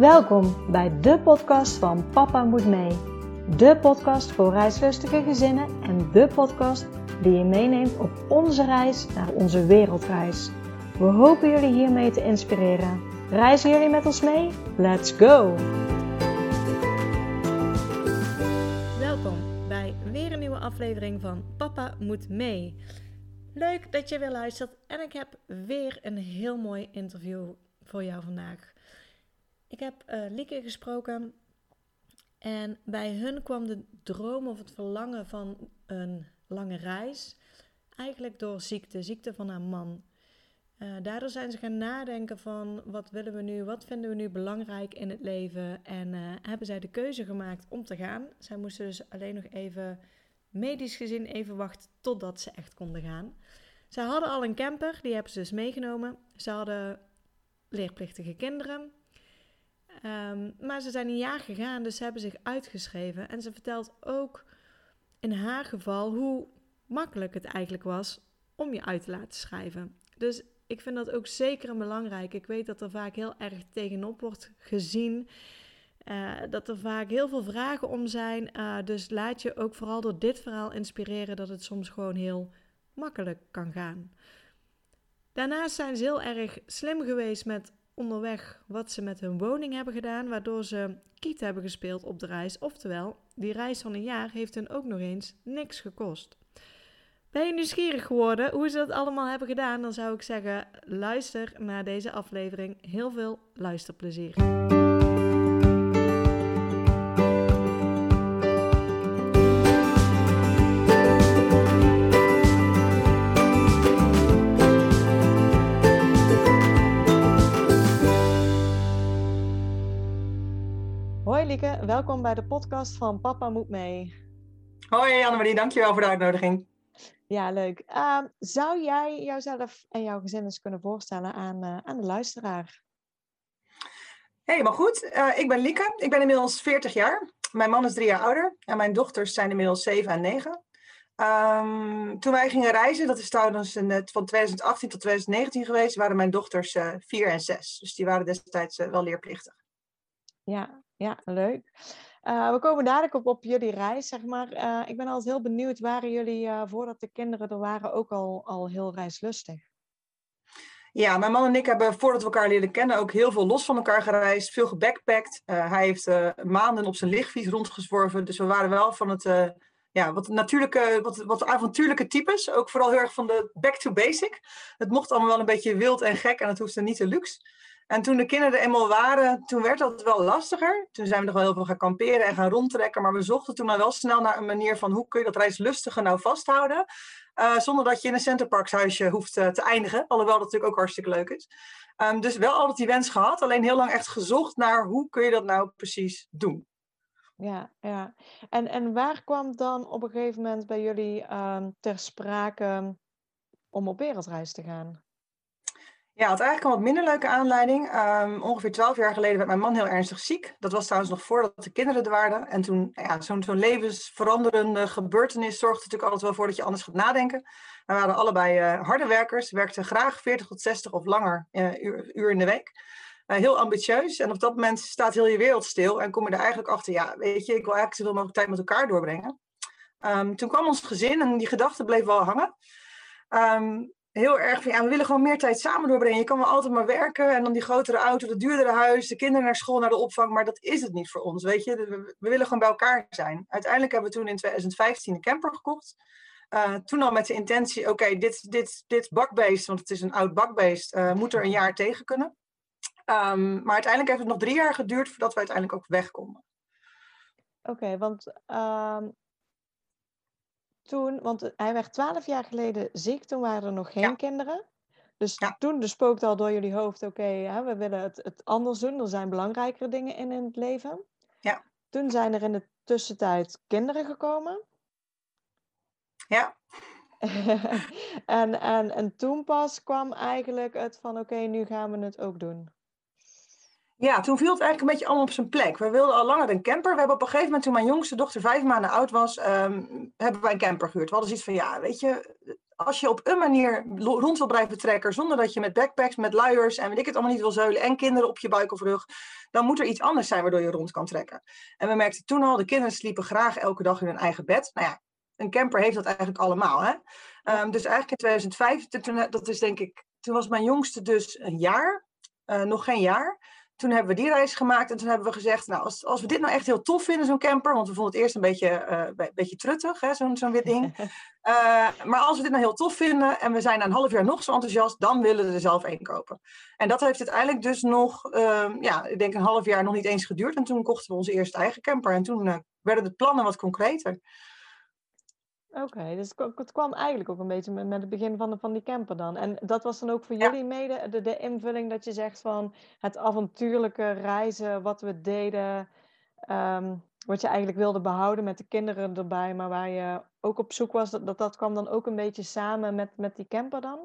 Welkom bij de podcast van Papa Moet Mee. De podcast voor reislustige gezinnen en de podcast die je meeneemt op onze reis naar onze wereldreis. We hopen jullie hiermee te inspireren. Reizen jullie met ons mee? Let's go! Welkom bij weer een nieuwe aflevering van Papa Moet Mee. Leuk dat je weer luistert en ik heb weer een heel mooi interview voor jou vandaag. Ik heb uh, Lieke gesproken en bij hun kwam de droom of het verlangen van een lange reis. Eigenlijk door ziekte, ziekte van haar man. Uh, daardoor zijn ze gaan nadenken van wat willen we nu, wat vinden we nu belangrijk in het leven. En uh, hebben zij de keuze gemaakt om te gaan. Zij moesten dus alleen nog even, medisch gezien, even wachten totdat ze echt konden gaan. Ze hadden al een camper, die hebben ze dus meegenomen. Ze hadden leerplichtige kinderen. Um, maar ze zijn een jaar gegaan, dus ze hebben zich uitgeschreven. En ze vertelt ook in haar geval hoe makkelijk het eigenlijk was om je uit te laten schrijven. Dus ik vind dat ook zeker een belangrijk. Ik weet dat er vaak heel erg tegenop wordt gezien. Uh, dat er vaak heel veel vragen om zijn. Uh, dus laat je ook vooral door dit verhaal inspireren dat het soms gewoon heel makkelijk kan gaan. Daarnaast zijn ze heel erg slim geweest met onderweg wat ze met hun woning hebben gedaan, waardoor ze kiet hebben gespeeld op de reis. Oftewel, die reis van een jaar heeft hun ook nog eens niks gekost. Ben je nieuwsgierig geworden hoe ze dat allemaal hebben gedaan? Dan zou ik zeggen: luister naar deze aflevering. Heel veel luisterplezier. Welkom bij de podcast van Papa Moet Mee. Hoi Annemarie, dankjewel voor de uitnodiging. Ja, leuk. Uh, zou jij jouzelf en jouw gezin eens kunnen voorstellen aan, uh, aan de luisteraar? Hey, goed. Uh, ik ben Lieke. Ik ben inmiddels 40 jaar. Mijn man is drie jaar ouder en mijn dochters zijn inmiddels 7 en 9. Um, ehm, toen wij gingen reizen, dat is trouwens van 2018 tot 2019 geweest, waren mijn dochters 4 en 6. Dus die waren destijds wel leerplichtig. Ja, ja, leuk. Uh, we komen dadelijk op, op jullie reis, zeg maar. Uh, ik ben altijd heel benieuwd, waren jullie uh, voordat de kinderen er waren ook al, al heel reislustig? Ja, mijn man en ik hebben voordat we elkaar leren kennen ook heel veel los van elkaar gereisd, veel gebackpackt. hij heeft maanden op zijn lichtfiets rondgezworven, dus we waren wel van het ja, wat natuurlijke, wat, wat avontuurlijke types. Ook vooral heel erg van de back to basic. Het mocht allemaal wel een beetje wild en gek en het hoefde niet te luxe. En toen de kinderen er eenmaal waren, toen werd dat wel lastiger. Toen zijn we nog wel heel veel gaan kamperen en gaan rondtrekken. Maar we zochten toen maar wel snel naar een manier van hoe kun je dat reislustige nou vasthouden. Uh, zonder dat je in een centerparkshuisje hoeft uh, te eindigen. Alhoewel dat natuurlijk ook hartstikke leuk is. Um, dus wel altijd die wens gehad. Alleen heel lang echt gezocht naar hoe kun je dat nou precies doen. Ja, ja. En, en waar kwam dan op een gegeven moment bij jullie um, ter sprake om op wereldreis te gaan? Ja, het eigenlijk een wat minder leuke aanleiding. Um, ongeveer twaalf jaar geleden werd mijn man heel ernstig ziek. Dat was trouwens nog voordat de kinderen er waren. En toen, ja, zo'n zo'n levensveranderende gebeurtenis zorgt natuurlijk altijd wel voor dat je anders gaat nadenken. We waren allebei uh, harde werkers, werkten graag 40 tot 60 of langer uh, uur, in de week. Uh, heel ambitieus. En op dat moment staat heel je wereld stil en kom je er eigenlijk achter, ja, weet je, ik wil eigenlijk zoveel mogelijk tijd met elkaar doorbrengen. Um, toen kwam ons gezin en die gedachte bleef wel hangen. Um, heel erg van ja, we willen gewoon meer tijd samen doorbrengen. Je kan wel altijd maar werken en dan die grotere auto, dat duurdere huis, de kinderen naar school, naar de opvang, maar dat is het niet voor ons, weet je. We, willen gewoon bij elkaar zijn. Uiteindelijk hebben we toen in 2015 een camper gekocht. Uh, toen al met de intentie, oké, dit, dit, dit bakbeest, want het is een oud bakbeest, uh, moet er een jaar tegen kunnen. Um, maar uiteindelijk heeft het nog drie jaar geduurd voordat we uiteindelijk ook weg konden. Oké, want um, toen, want hij werd twaalf jaar geleden ziek, toen waren er nog geen kinderen. Dus toen dus spookte al door jullie hoofd, oké, we willen het, het anders doen, er zijn belangrijkere dingen in, in het leven. Ja. Toen zijn er in de tussentijd kinderen gekomen. Ja. en, en, en toen pas kwam eigenlijk het van, oké, nu gaan we het ook doen. Ja, toen viel het eigenlijk een beetje allemaal op zijn plek. We wilden al langer een camper. We hebben op een gegeven moment, toen mijn jongste dochter vijf maanden oud was, um, hebben wij een camper gehuurd. We hadden zoiets van, ja, weet je, als je op een manier rond wil blijven trekken, zonder dat je met backpacks, met luiers en weet ik het allemaal niet wil zeulen, en kinderen op je buik of rug, dan moet er iets anders zijn waardoor je rond kan trekken. En we merkten toen al, de kinderen sliepen graag elke dag in hun eigen bed. Nou ja, een camper heeft dat eigenlijk allemaal. Hè? Um, dus eigenlijk in 2005, toen, dat is denk ik, toen was mijn jongste dus een jaar, uh, nog geen jaar toen hebben we die reis gemaakt en toen hebben we gezegd, nou, als, als we dit nou echt heel tof vinden, zo'n camper, want we vonden het eerst een beetje, uh, een beetje truttig, hè, zo'n zo'n wit ding. Uh, maar als we dit nou heel tof vinden en we zijn na een half jaar nog zo enthousiast, dan willen we er zelf één kopen. En dat heeft uiteindelijk dus nog, uh, ja, ik denk een half jaar nog niet eens geduurd. En toen kochten we onze eerste eigen camper en toen eh, werden de plannen wat concreter. Oké, dus het kwam eigenlijk ook een beetje met, met het begin van, de, van die camper dan. En dat was dan ook voor jullie mede de, de invulling dat je zegt van het avontuurlijke reizen, wat we deden, um, wat je eigenlijk wilde behouden met de kinderen erbij, maar waar je ook op zoek was, dat dat, kwam dan ook een beetje samen met, met die camper dan?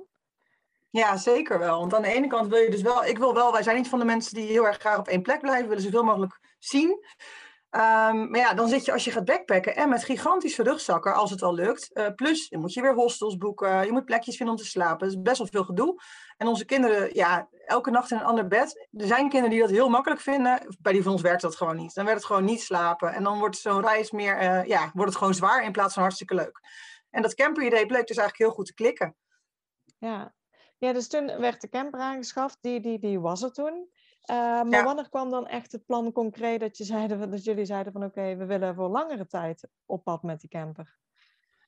Ja, zeker wel. Want aan de ene kant wil je dus wel, ik wil wel, wij zijn niet van de mensen die heel erg graag op één plek blijven, willen zoveel mogelijk zien. Um, maar ja, dan zit je als je gaat backpacken en met gigantische rugzakken, als het al lukt. Uh, plus, dan moet je weer hostels boeken, je moet plekjes vinden om te slapen. Dat is best wel veel gedoe. En onze kinderen, ja, elke nacht in een ander bed. Er zijn kinderen die dat heel makkelijk vinden. Bij die van ons werkt dat gewoon niet. Dan werd het gewoon niet slapen. En dan wordt zo'n reis meer, uh, ja, wordt het gewoon zwaar in plaats van hartstikke leuk. En dat camper-idee bleek dus eigenlijk heel goed te klikken. Ja. ja, dus toen werd de camper aangeschaft. Die, die, die was er toen. Uh, maar ja. wanneer kwam dan echt het plan concreet dat, je zeiden, dat jullie zeiden van oké, we willen voor langere tijd op pad met die camper?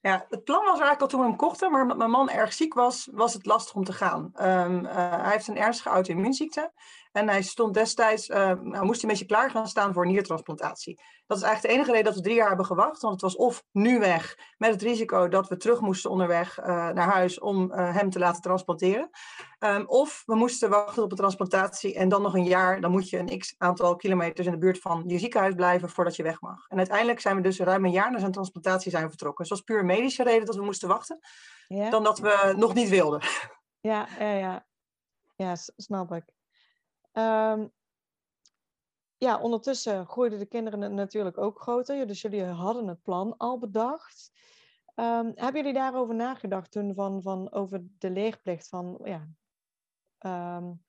Ja, het plan was eigenlijk al toen we hem kochten, maar omdat mijn man erg ziek was, was het lastig om te gaan. Um, uh, hij heeft een ernstige auto-immuunziekte en hij stond destijds, uh, nou, moest hij een beetje klaar gaan staan voor niertransplantatie. Dat is eigenlijk de enige reden dat we drie jaar hebben gewacht, want het was of nu weg, met het risico dat we terug moesten onderweg uh, naar huis om hem te laten transplanteren. Um, of we moesten wachten op de transplantatie en dan nog een jaar, dan moet je een x aantal kilometers in de buurt van je ziekenhuis blijven voordat je weg mag. En uiteindelijk zijn we dus ruim een jaar na zijn transplantatie zijn vertrokken. Dus dat was puur medische reden dat we moesten wachten, ja. dan dat we nog niet wilden. Ja, ja, ja. Ja, snap ik. Um, ja, ondertussen groeiden de kinderen natuurlijk ook groter. Dus jullie hadden het plan al bedacht. Um, hebben jullie daarover nagedacht toen van, van over de leerplicht? Van, ja, um,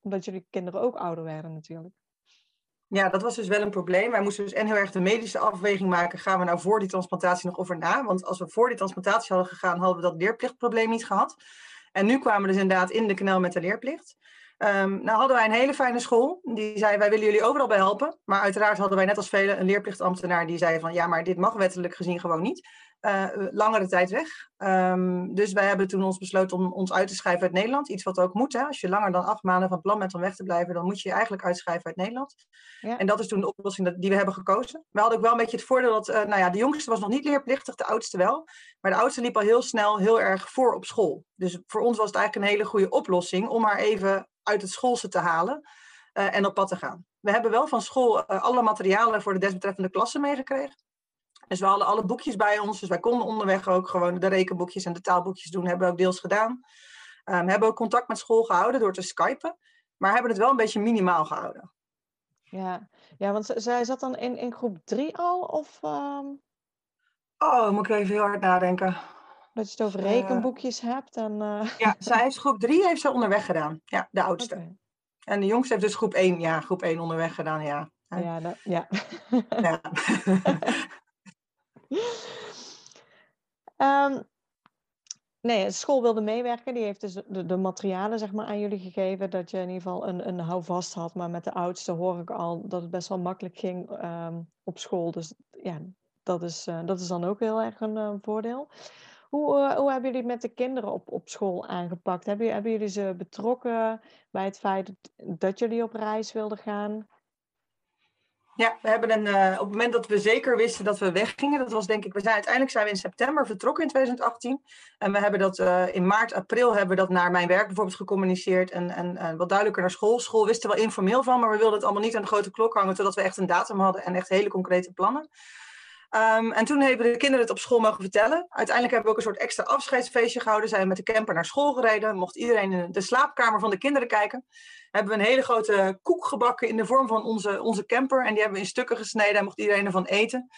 omdat jullie kinderen ook ouder werden natuurlijk. Ja, dat was dus wel een probleem. Wij moesten dus en heel erg de medische afweging maken. Gaan we nou voor die transplantatie nog over na? Want als we voor die transplantatie hadden gegaan, hadden we dat leerplichtprobleem niet gehad. En nu kwamen we dus inderdaad in de knel met de leerplicht. Um, nou hadden wij een hele fijne school. Die zei, wij willen jullie overal bij helpen. Maar uiteraard hadden wij net als velen een leerplichtambtenaar die zei van... ja, maar dit mag wettelijk gezien gewoon niet. Uh, langere tijd weg. Um, dus wij hebben toen ons besloten om ons uit te schrijven uit Nederland. Iets wat ook moet. Hè? Als je langer dan acht maanden van plan bent om weg te blijven... dan moet je je eigenlijk uitschrijven uit Nederland. Ja. En dat is toen de oplossing die we hebben gekozen. We hadden ook wel een beetje het voordeel dat... Uh, nou ja, de jongste was nog niet leerplichtig, de oudste wel. Maar de oudste liep al heel snel heel erg voor op school. Dus voor ons was het eigenlijk een hele goede oplossing... om haar even uit het schoolse te halen uh, en op pad te gaan. We hebben wel van school alle materialen voor de desbetreffende klassen meegekregen. Dus we hadden alle boekjes bij ons. Dus wij konden onderweg ook gewoon de rekenboekjes en de taalboekjes doen. Hebben we ook deels gedaan. Um, hebben ook contact met school gehouden door te skypen. Maar hebben het wel een beetje minimaal gehouden. Ja, ja want zij zat dan in, in groep drie al? Of, um... Oh, moet ik even heel hard nadenken. Dat je het over rekenboekjes uh, hebt. En, uh... Ja, zij heeft groep 3 heeft ze onderweg gedaan. Ja, de oudste. Okay. En de jongste heeft dus groep 1, ja, groep 1 onderweg gedaan, ja. Ja, dat, ja. ja. um, nee, school wilde meewerken. Die heeft dus de, materialen zeg maar, aan jullie gegeven. Dat je in ieder geval een, een houvast had. Maar met de oudste hoor ik al dat het best wel makkelijk ging um, op school. Dus ja, dat is, uh, dat is dan ook heel erg een uh, voordeel. Hoe, uh, hoe hebben jullie het met de kinderen op, op school aangepakt? Hebben, hebben jullie ze betrokken bij het feit dat jullie op reis wilden gaan? Ja, we hebben een, uh, op het moment dat we zeker wisten dat we weggingen, dat was denk ik, we zijn uiteindelijk zijn we in september vertrokken in 2018. En we hebben dat uh, in maart, april hebben we dat naar mijn werk bijvoorbeeld gecommuniceerd en, en wat duidelijker naar school. School wist er wel informeel van, maar we wilden het allemaal niet aan de grote klok hangen, totdat we echt een datum hadden en echt hele concrete plannen. Um, en toen hebben de kinderen het op school mogen vertellen. Uiteindelijk hebben we ook een soort extra afscheidsfeestje gehouden. Zijn we met de camper naar school gereden. Mocht iedereen in de slaapkamer van de kinderen kijken. Hebben we een hele grote koek gebakken in de vorm van onze, onze camper. En die hebben we in stukken gesneden en mocht iedereen ervan eten.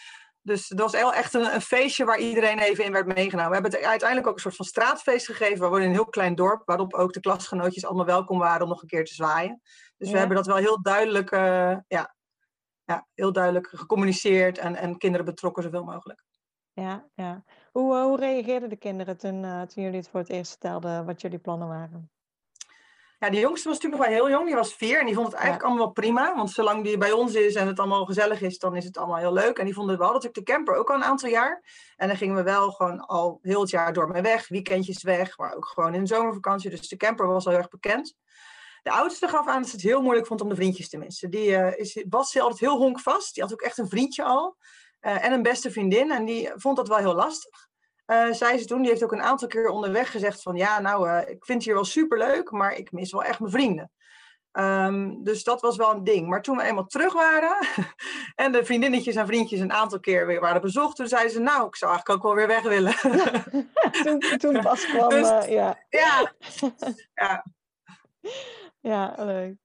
Dus het was echt een, een, feestje waar iedereen even in werd meegenomen. We hebben het uiteindelijk ook een soort van straatfeest gegeven. We wonen in een heel klein dorp, waarop ook de klasgenootjes allemaal welkom waren om nog een keer te zwaaien. Dus we hebben dat wel heel duidelijk, uh, ja, ja, heel duidelijk gecommuniceerd en, en kinderen betrokken zoveel mogelijk. Ja, ja. Hoe, hoe reageerden de kinderen toen, uh, toen jullie het voor het eerst vertelden wat jullie plannen waren? Ja, die jongste was natuurlijk nog wel heel jong. Die was vier en die vond het eigenlijk allemaal wel prima. Want zolang die bij ons is en het allemaal gezellig is, dan is het allemaal heel leuk. En die vonden wel dat ik de camper ook al een aantal jaar. En dan gingen we wel gewoon al heel het jaar door mee weg. Weekendjes weg, maar ook gewoon in zomervakantie. Dus de camper was al heel erg bekend. De oudste gaf aan dat ze het heel moeilijk vond om de vriendjes te missen. Die uh, is, was altijd heel honkvast. Die had ook echt een vriendje al. Uh, en een beste vriendin. En die vond dat wel heel lastig. Uh, zei ze toen, die heeft ook een aantal keer onderweg gezegd van ja, nou, ik vind het hier wel superleuk, maar ik mis wel echt mijn vrienden. Um, dus dat was wel een ding. Maar toen we eenmaal terug waren en de vriendinnetjes en vriendjes een aantal keer weer waren bezocht, toen zeiden ze nou, ik zou eigenlijk ook wel weer weg willen. toen, toen pas kwam, dus, uh, ja. Ja. ja. Ja, leuk.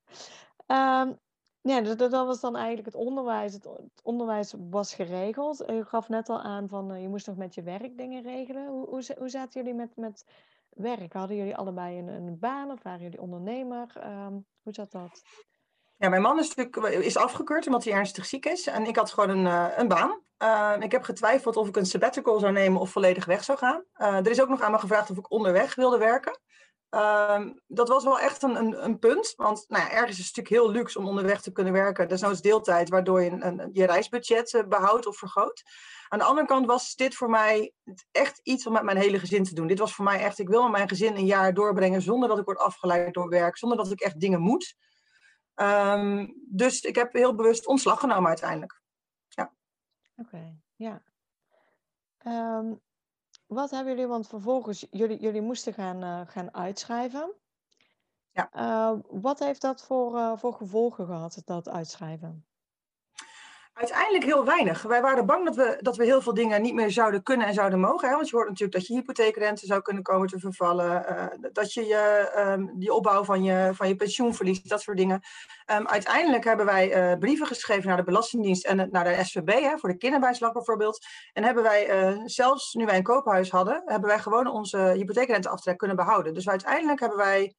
Um, ja, dus dat, was dan eigenlijk het onderwijs. Het, onderwijs was geregeld. U gaf net al aan van uh, je moest nog met je werk dingen regelen. Hoe, hoe, hoe zaten jullie met, met werk? Hadden jullie allebei een, een baan of waren jullie ondernemer? Um, hoe zat dat? Ja, mijn man is natuurlijk is afgekeurd omdat hij ernstig ziek is. En ik had gewoon een, uh, een baan. Uh, ik heb getwijfeld of ik een sabbatical zou nemen of volledig weg zou gaan. er is ook nog aan me gevraagd of ik onderweg wilde werken. Um, dat was wel echt een, een, een punt. Want nou ja, ergens is het natuurlijk heel luxe om onderweg te kunnen werken. Desnoods deeltijd, waardoor je een, je reisbudget uh, behoudt of vergroot. Aan de andere kant was dit voor mij echt iets om met mijn hele gezin te doen. Dit was voor mij echt, ik wil met mijn gezin een jaar doorbrengen zonder dat ik word afgeleid door werk, zonder dat ik echt dingen moet. Um, dus ik heb heel bewust ontslag genomen uiteindelijk. Ja. Oké, ja. Um, wat hebben jullie, want vervolgens, jullie, jullie moesten gaan, uh, gaan uitschrijven. Ja. Uh, wat heeft dat voor, uh, voor gevolgen gehad, dat uitschrijven? Uiteindelijk heel weinig. Wij waren bang dat we, dat we heel veel dingen niet meer zouden kunnen en zouden mogen. Hè? Want je hoort natuurlijk dat je hypotheekrente zou kunnen komen te vervallen. Uh, dat je je, um, die opbouw van je, van je pensioen verliest, dat soort dingen. Um, uiteindelijk hebben wij uh, brieven geschreven naar de Belastingdienst en naar de SVB, hè, voor de kinderbijslag bijvoorbeeld. En hebben wij, uh, zelfs nu wij een koophuis hadden, hebben wij gewoon onze hypotheekrenteaftrek kunnen behouden. Dus uiteindelijk hebben wij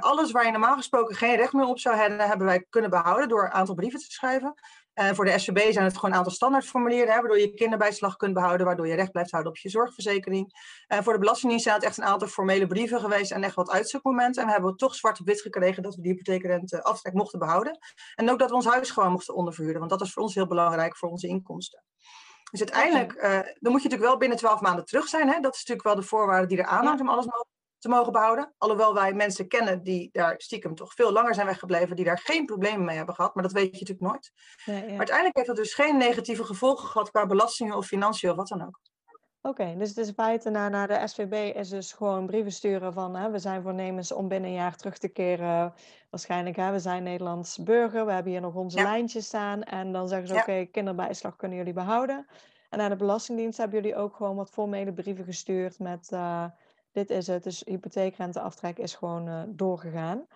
alles waar je normaal gesproken geen recht meer op zou hebben, hebben wij kunnen behouden door een aantal brieven te schrijven. Uh, voor de SVB zijn het gewoon een aantal standaardformulieren, hè, waardoor je kinderbijslag kunt behouden, waardoor je recht blijft houden op je zorgverzekering. Uh, voor de Belastingdienst zijn het echt een aantal formele brieven geweest en echt wat uitzoekmomenten. En we hebben toch zwart op wit gekregen dat we die hypotheekrente aftrek mochten behouden. En ook dat we ons huis gewoon mochten onderverhuren, want dat is voor ons heel belangrijk voor onze inkomsten. Dus uiteindelijk, uh, dan moet je natuurlijk wel binnen twaalf maanden terug zijn. Hè? Dat is natuurlijk wel de voorwaarde die er aanhangt om alles mogelijk te mogen behouden. Alhoewel wij mensen kennen die daar stiekem toch veel langer zijn weggebleven, die daar geen problemen mee hebben gehad, maar dat weet je natuurlijk nooit. Ja, ja. Maar uiteindelijk heeft dat dus geen negatieve gevolgen gehad qua belastingen of financiën of wat dan ook. Oké, okay, dus het is in feite naar, naar de SVB is dus gewoon brieven sturen van hè, we zijn voornemens om binnen een jaar terug te keren. Waarschijnlijk, hè, we zijn Nederlands burger, we hebben hier nog onze ja. lijntjes staan. En dan zeggen ze oké, okay, kinderbijslag kunnen jullie behouden. En naar de Belastingdienst hebben jullie ook gewoon wat formele brieven gestuurd met... Uh, dit is het. Dus hypotheekrenteaftrek is gewoon uh, doorgegaan.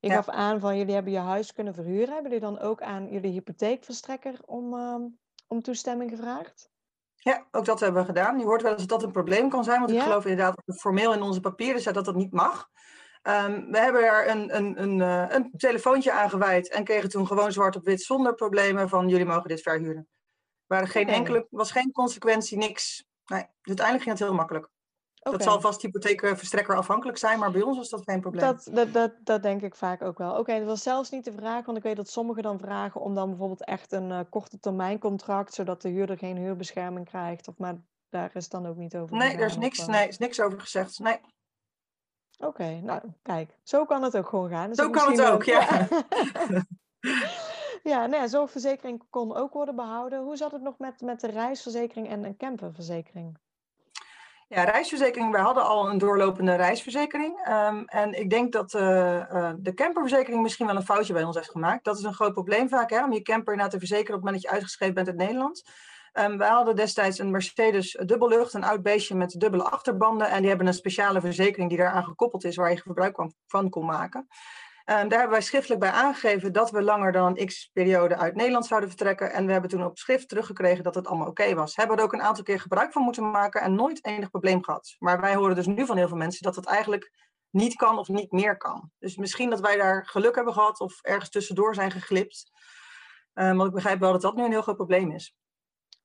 Ja. gaf aan van jullie hebben je huis kunnen verhuren. Hebben jullie dan ook aan jullie hypotheekverstrekker om, uh, om toestemming gevraagd? Ja, ook dat hebben we gedaan. Je hoort wel eens dat dat een probleem kan zijn, want ja. ik geloof inderdaad dat het formeel in onze papieren staat dat dat niet mag. Um, we hebben er een, een, een, uh, een telefoontje aan gewijd en kregen toen gewoon zwart op wit zonder problemen van jullie mogen dit verhuren. Er geen okay. enkele, was geen consequentie, niks. Nee, uiteindelijk ging het heel makkelijk. Okay. Dat zal vast hypotheekverstrekker afhankelijk zijn, maar bij ons was dat geen probleem. Dat, dat, dat, dat denk ik vaak ook wel. Oké, okay, dat was zelfs niet de vraag, want ik weet dat sommigen dan vragen om dan bijvoorbeeld echt een uh, korte termijn contract, zodat de huurder geen huurbescherming krijgt. Of, maar daar is dan ook niet over. Nee, er is niks, nee, is niks over gezegd. Nee. Oké, okay, nou kijk, zo kan het ook gewoon gaan. Dus zo kan het ook, ja. ja, nee, zorgverzekering kon ook worden behouden. Hoe zat het nog met, met de reisverzekering en een camperverzekering? Ja, reisverzekering. Wij hadden al een doorlopende reisverzekering. Um, en ik denk dat uh, uh, de camperverzekering misschien wel een foutje bij ons heeft gemaakt. Dat is een groot probleem vaak, hè, om je camper na te verzekeren op het moment dat je uitgeschreven bent in Nederland. Um, wij hadden destijds een Mercedes dubbellucht, een oud beestje met dubbele achterbanden. En die hebben een speciale verzekering die daaraan gekoppeld is, waar je gebruik van kon maken. Daar hebben wij schriftelijk bij aangegeven dat we langer dan een x periode uit Nederland zouden vertrekken. En we hebben toen op schrift teruggekregen dat het allemaal oké was. Hebben we er ook een aantal keer gebruik van moeten maken en nooit enig probleem gehad. Maar wij horen dus nu van heel veel mensen dat het eigenlijk niet kan of niet meer kan. Dus misschien dat wij daar geluk hebben gehad of ergens tussendoor zijn geglipt. Um, want ik begrijp wel dat dat nu een heel groot probleem is.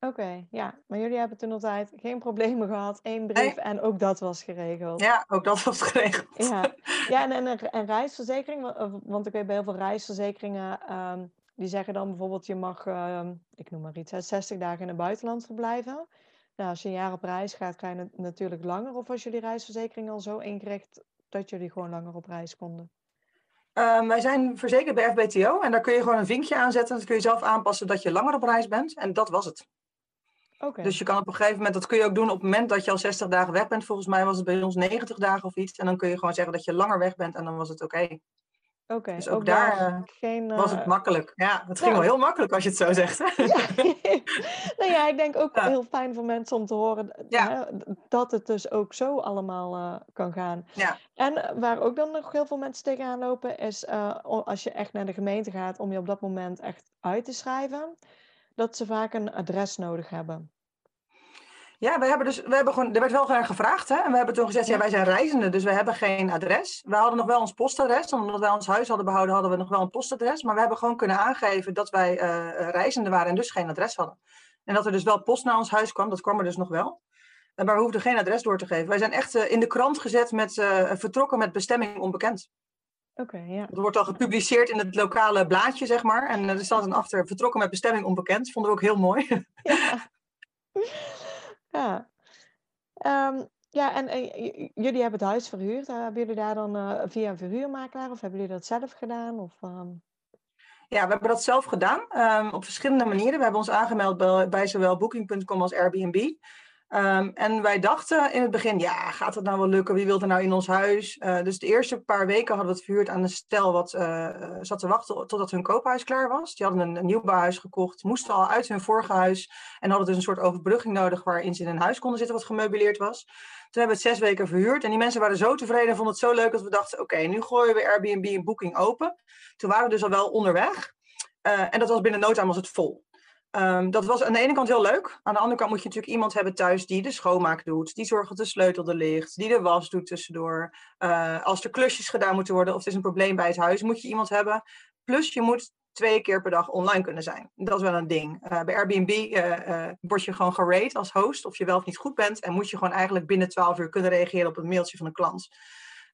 Oké, ja. Maar jullie hebben toen altijd geen problemen gehad. één brief en ook dat was geregeld. Ja, ook dat was geregeld. Ja, ja en, en een, reisverzekering. Want ik weet bij heel veel reisverzekeringen... Ehm, die zeggen dan bijvoorbeeld, je mag, ehm, ik noem maar iets, 60 dagen in het buitenland verblijven. Nou, als je een jaar op reis gaat, krijg je natuurlijk langer. Of was jullie reisverzekering al zo ingericht dat jullie gewoon langer op reis konden? Ehm, wij zijn verzekerd bij FBTO en daar kun je gewoon een vinkje aanzetten. Dat kun je zelf aanpassen dat je langer op reis bent. En dat was het. Okay. Dus je kan op een gegeven moment, dat kun je ook doen op het moment dat je al 60 dagen weg bent. Volgens mij was het bij ons 90 dagen of iets. En dan kun je gewoon zeggen dat je langer weg bent en dan was het oké. Oké, dus ook, daar, eh, geen, was het eh, makkelijk. Ja, het ging wel heel makkelijk als je het zo zegt. Ja. nou ja, ik denk ook heel fijn voor mensen om te horen hè, dat het dus ook zo allemaal uh, kan gaan. Ja. En waar ook dan nog heel veel mensen tegenaan lopen, is als je echt naar de gemeente gaat om je op dat moment echt uit te schrijven, dat ze vaak een adres nodig hebben. Ja, we hebben dus, we hebben gewoon, er werd wel naar gevraagd. Hè? En we hebben toen gezegd, ja. wij zijn reizenden, dus we hebben geen adres. We hadden nog wel ons postadres. Omdat wij ons huis hadden behouden, hadden we nog wel een postadres. Maar we hebben gewoon kunnen aangeven dat wij uh, reizenden waren en dus geen adres hadden. En dat er dus wel post naar ons huis kwam, dat kwam er dus nog wel. Maar we hoefden geen adres door te geven. Wij zijn echt uh, in de krant gezet met uh, vertrokken met bestemming onbekend. Oké, ja. Dat wordt al gepubliceerd in het lokale blaadje, zeg maar. En er staat dan achter vertrokken met bestemming onbekend. Vonden we ook heel mooi. Ja. Ja. Ehm, ja, en, jullie hebben het huis verhuurd. Uh, hebben jullie daar dan uh, via een verhuurmakelaar of hebben jullie dat zelf gedaan? Of, um... Ja, we hebben dat zelf gedaan um, op verschillende manieren. We hebben ons aangemeld bij, bij zowel Booking.com als Airbnb. Um, en wij dachten in het begin, ja, gaat het nou wel lukken? Wie wil er nou in ons huis? Uh, dus de eerste paar weken hadden we het verhuurd aan een stel wat uh, zat te wachten totdat hun koophuis klaar was. Die hadden een, een nieuwbouwhuis gekocht, moesten al uit hun vorige huis en hadden dus een soort overbrugging nodig waarin ze in een huis konden zitten wat gemeubileerd was. Toen hebben we het zes weken verhuurd en die mensen waren zo tevreden en vonden het zo leuk dat we dachten, oké, nu gooien we Airbnb en Booking open. Toen waren we dus al wel onderweg. Uh, en dat was binnen no time was het vol. Um, dat was aan de ene kant heel leuk. Aan de andere kant moet je natuurlijk iemand hebben thuis die de schoonmaak doet, die zorgt dat de sleutel er ligt, die de was doet tussendoor. Uh, als er klusjes gedaan moeten worden of er is een probleem bij het huis, moet je iemand hebben. Plus je moet twee keer per dag online kunnen zijn. Dat is wel een ding. Uh, bij Airbnb uh, word je gewoon gerate als host of je wel of niet goed bent en moet je gewoon eigenlijk binnen 12 uur kunnen reageren op een mailtje van een klant.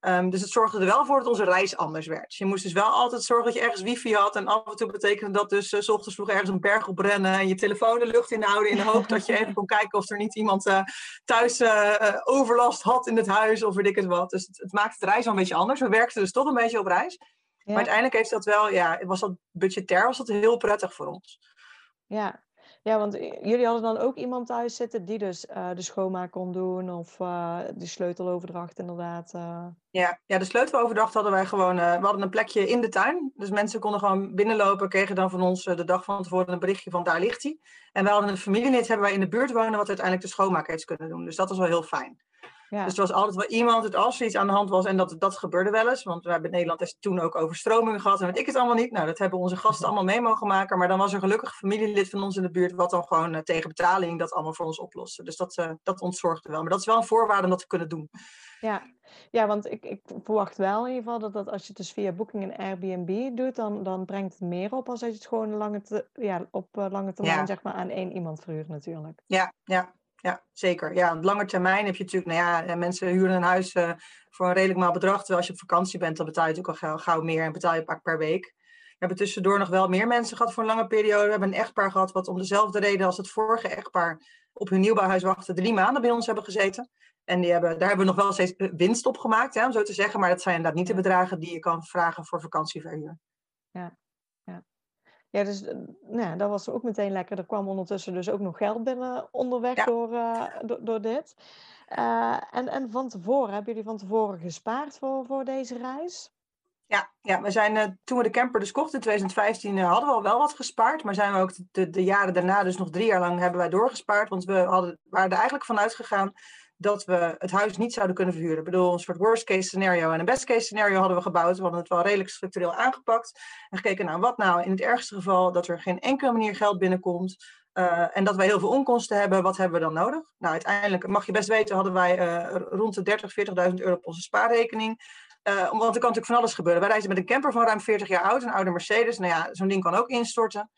Um, dus het zorgde er wel voor dat onze reis anders werd. Je moest dus wel altijd zorgen dat je ergens wifi had. En af en toe betekende dat dus uh, s ochtends vroeg ergens een berg oprennen. En je telefoon de lucht inhouden in de hoop dat je even kon kijken of er niet iemand uh, thuis uh, overlast had in het huis of weet ik het wat. Dus het, het maakte het reis wel een beetje anders. We werkten dus toch een beetje op reis. Ja. Maar uiteindelijk heeft dat wel, ja, was dat budgetair was dat heel prettig voor ons. Ja, ja, want jullie hadden dan ook iemand thuis zitten die dus uh, de schoonmaak kon doen of uh, de sleuteloverdracht inderdaad. Ja, ja, de sleuteloverdracht hadden wij gewoon, we hadden een plekje in de tuin. Dus mensen konden gewoon binnenlopen, kregen dan van ons de dag van tevoren een berichtje van daar ligt hij. En wij hadden een familielid hebben wij in de buurt wonen wat uiteindelijk de schoonmaak heeft kunnen doen. Dus dat was wel heel fijn. Ja. Dus er was altijd wel iemand, het als er iets aan de hand was, en dat, dat gebeurde wel eens. Want we hebben in Nederland toen ook overstromingen gehad en weet ik het allemaal niet. Nou, dat hebben onze gasten allemaal mee mogen maken. Maar dan was er gelukkig een familielid van ons in de buurt, wat dan gewoon uh, tegen betaling dat allemaal voor ons oploste. Dus dat, uh, dat ontzorgde wel. Maar dat is wel een voorwaarde om dat te kunnen doen. Ja, ja want ik, ik verwacht wel in ieder geval dat, dat als je het dus via Booking en Airbnb doet, dan, dan brengt het meer op als je het gewoon lange te, ja, op uh, lange termijn ja. zeg maar, aan één iemand verhuurt natuurlijk. Ja, ja, ja, zeker. Ja, op lange termijn heb je natuurlijk, nou ja, eh, mensen huren een huis uh, voor een redelijk maal bedrag. Terwijl als je op vakantie bent, dan betaal je natuurlijk al gauw, meer en betaal je pak per week. We hebben tussendoor nog wel meer mensen gehad voor een lange periode. We hebben een echtpaar gehad wat om dezelfde reden als het vorige echtpaar op hun nieuwbouwhuis wachten, drie maanden bij ons hebben gezeten. En die hebben, daar hebben we nog wel steeds winst op gemaakt, hè, om zo te zeggen. Maar dat zijn inderdaad niet de bedragen die je kan vragen voor vakantieverhuur. Ja, ja, dus eh, nou, dat was ook meteen lekker. Er kwam ondertussen dus ook nog geld binnen onderweg door, uh, door, door, dit. Uh, en, en van tevoren, hebben jullie van tevoren gespaard voor, voor deze reis? Ja, ja we zijn, toen we de camper dus kochten in 2015 hadden we al wel wat gespaard. Maar zijn we ook de, de, jaren daarna, dus nog drie jaar lang, hebben wij doorgespaard. Want we hadden, waren er eigenlijk vanuit gegaan dat we het huis niet zouden kunnen verhuren. Ik bedoel, een soort worst case scenario en een best case scenario hadden we gebouwd. We hadden het wel redelijk structureel aangepakt. En gekeken, nou wat nou in het ergste geval dat er geen enkele manier geld binnenkomt. Uh, en dat wij heel veel onkosten hebben, wat hebben we dan nodig? Nou, uiteindelijk, mag je best weten, hadden wij uh, rond de 30, 40.000 euro op onze spaarrekening. Uh, want er kan natuurlijk van alles gebeuren. Wij reizen met een camper van ruim 40 jaar oud, een oude Mercedes. Nou ja, zo'n ding kan ook instorten.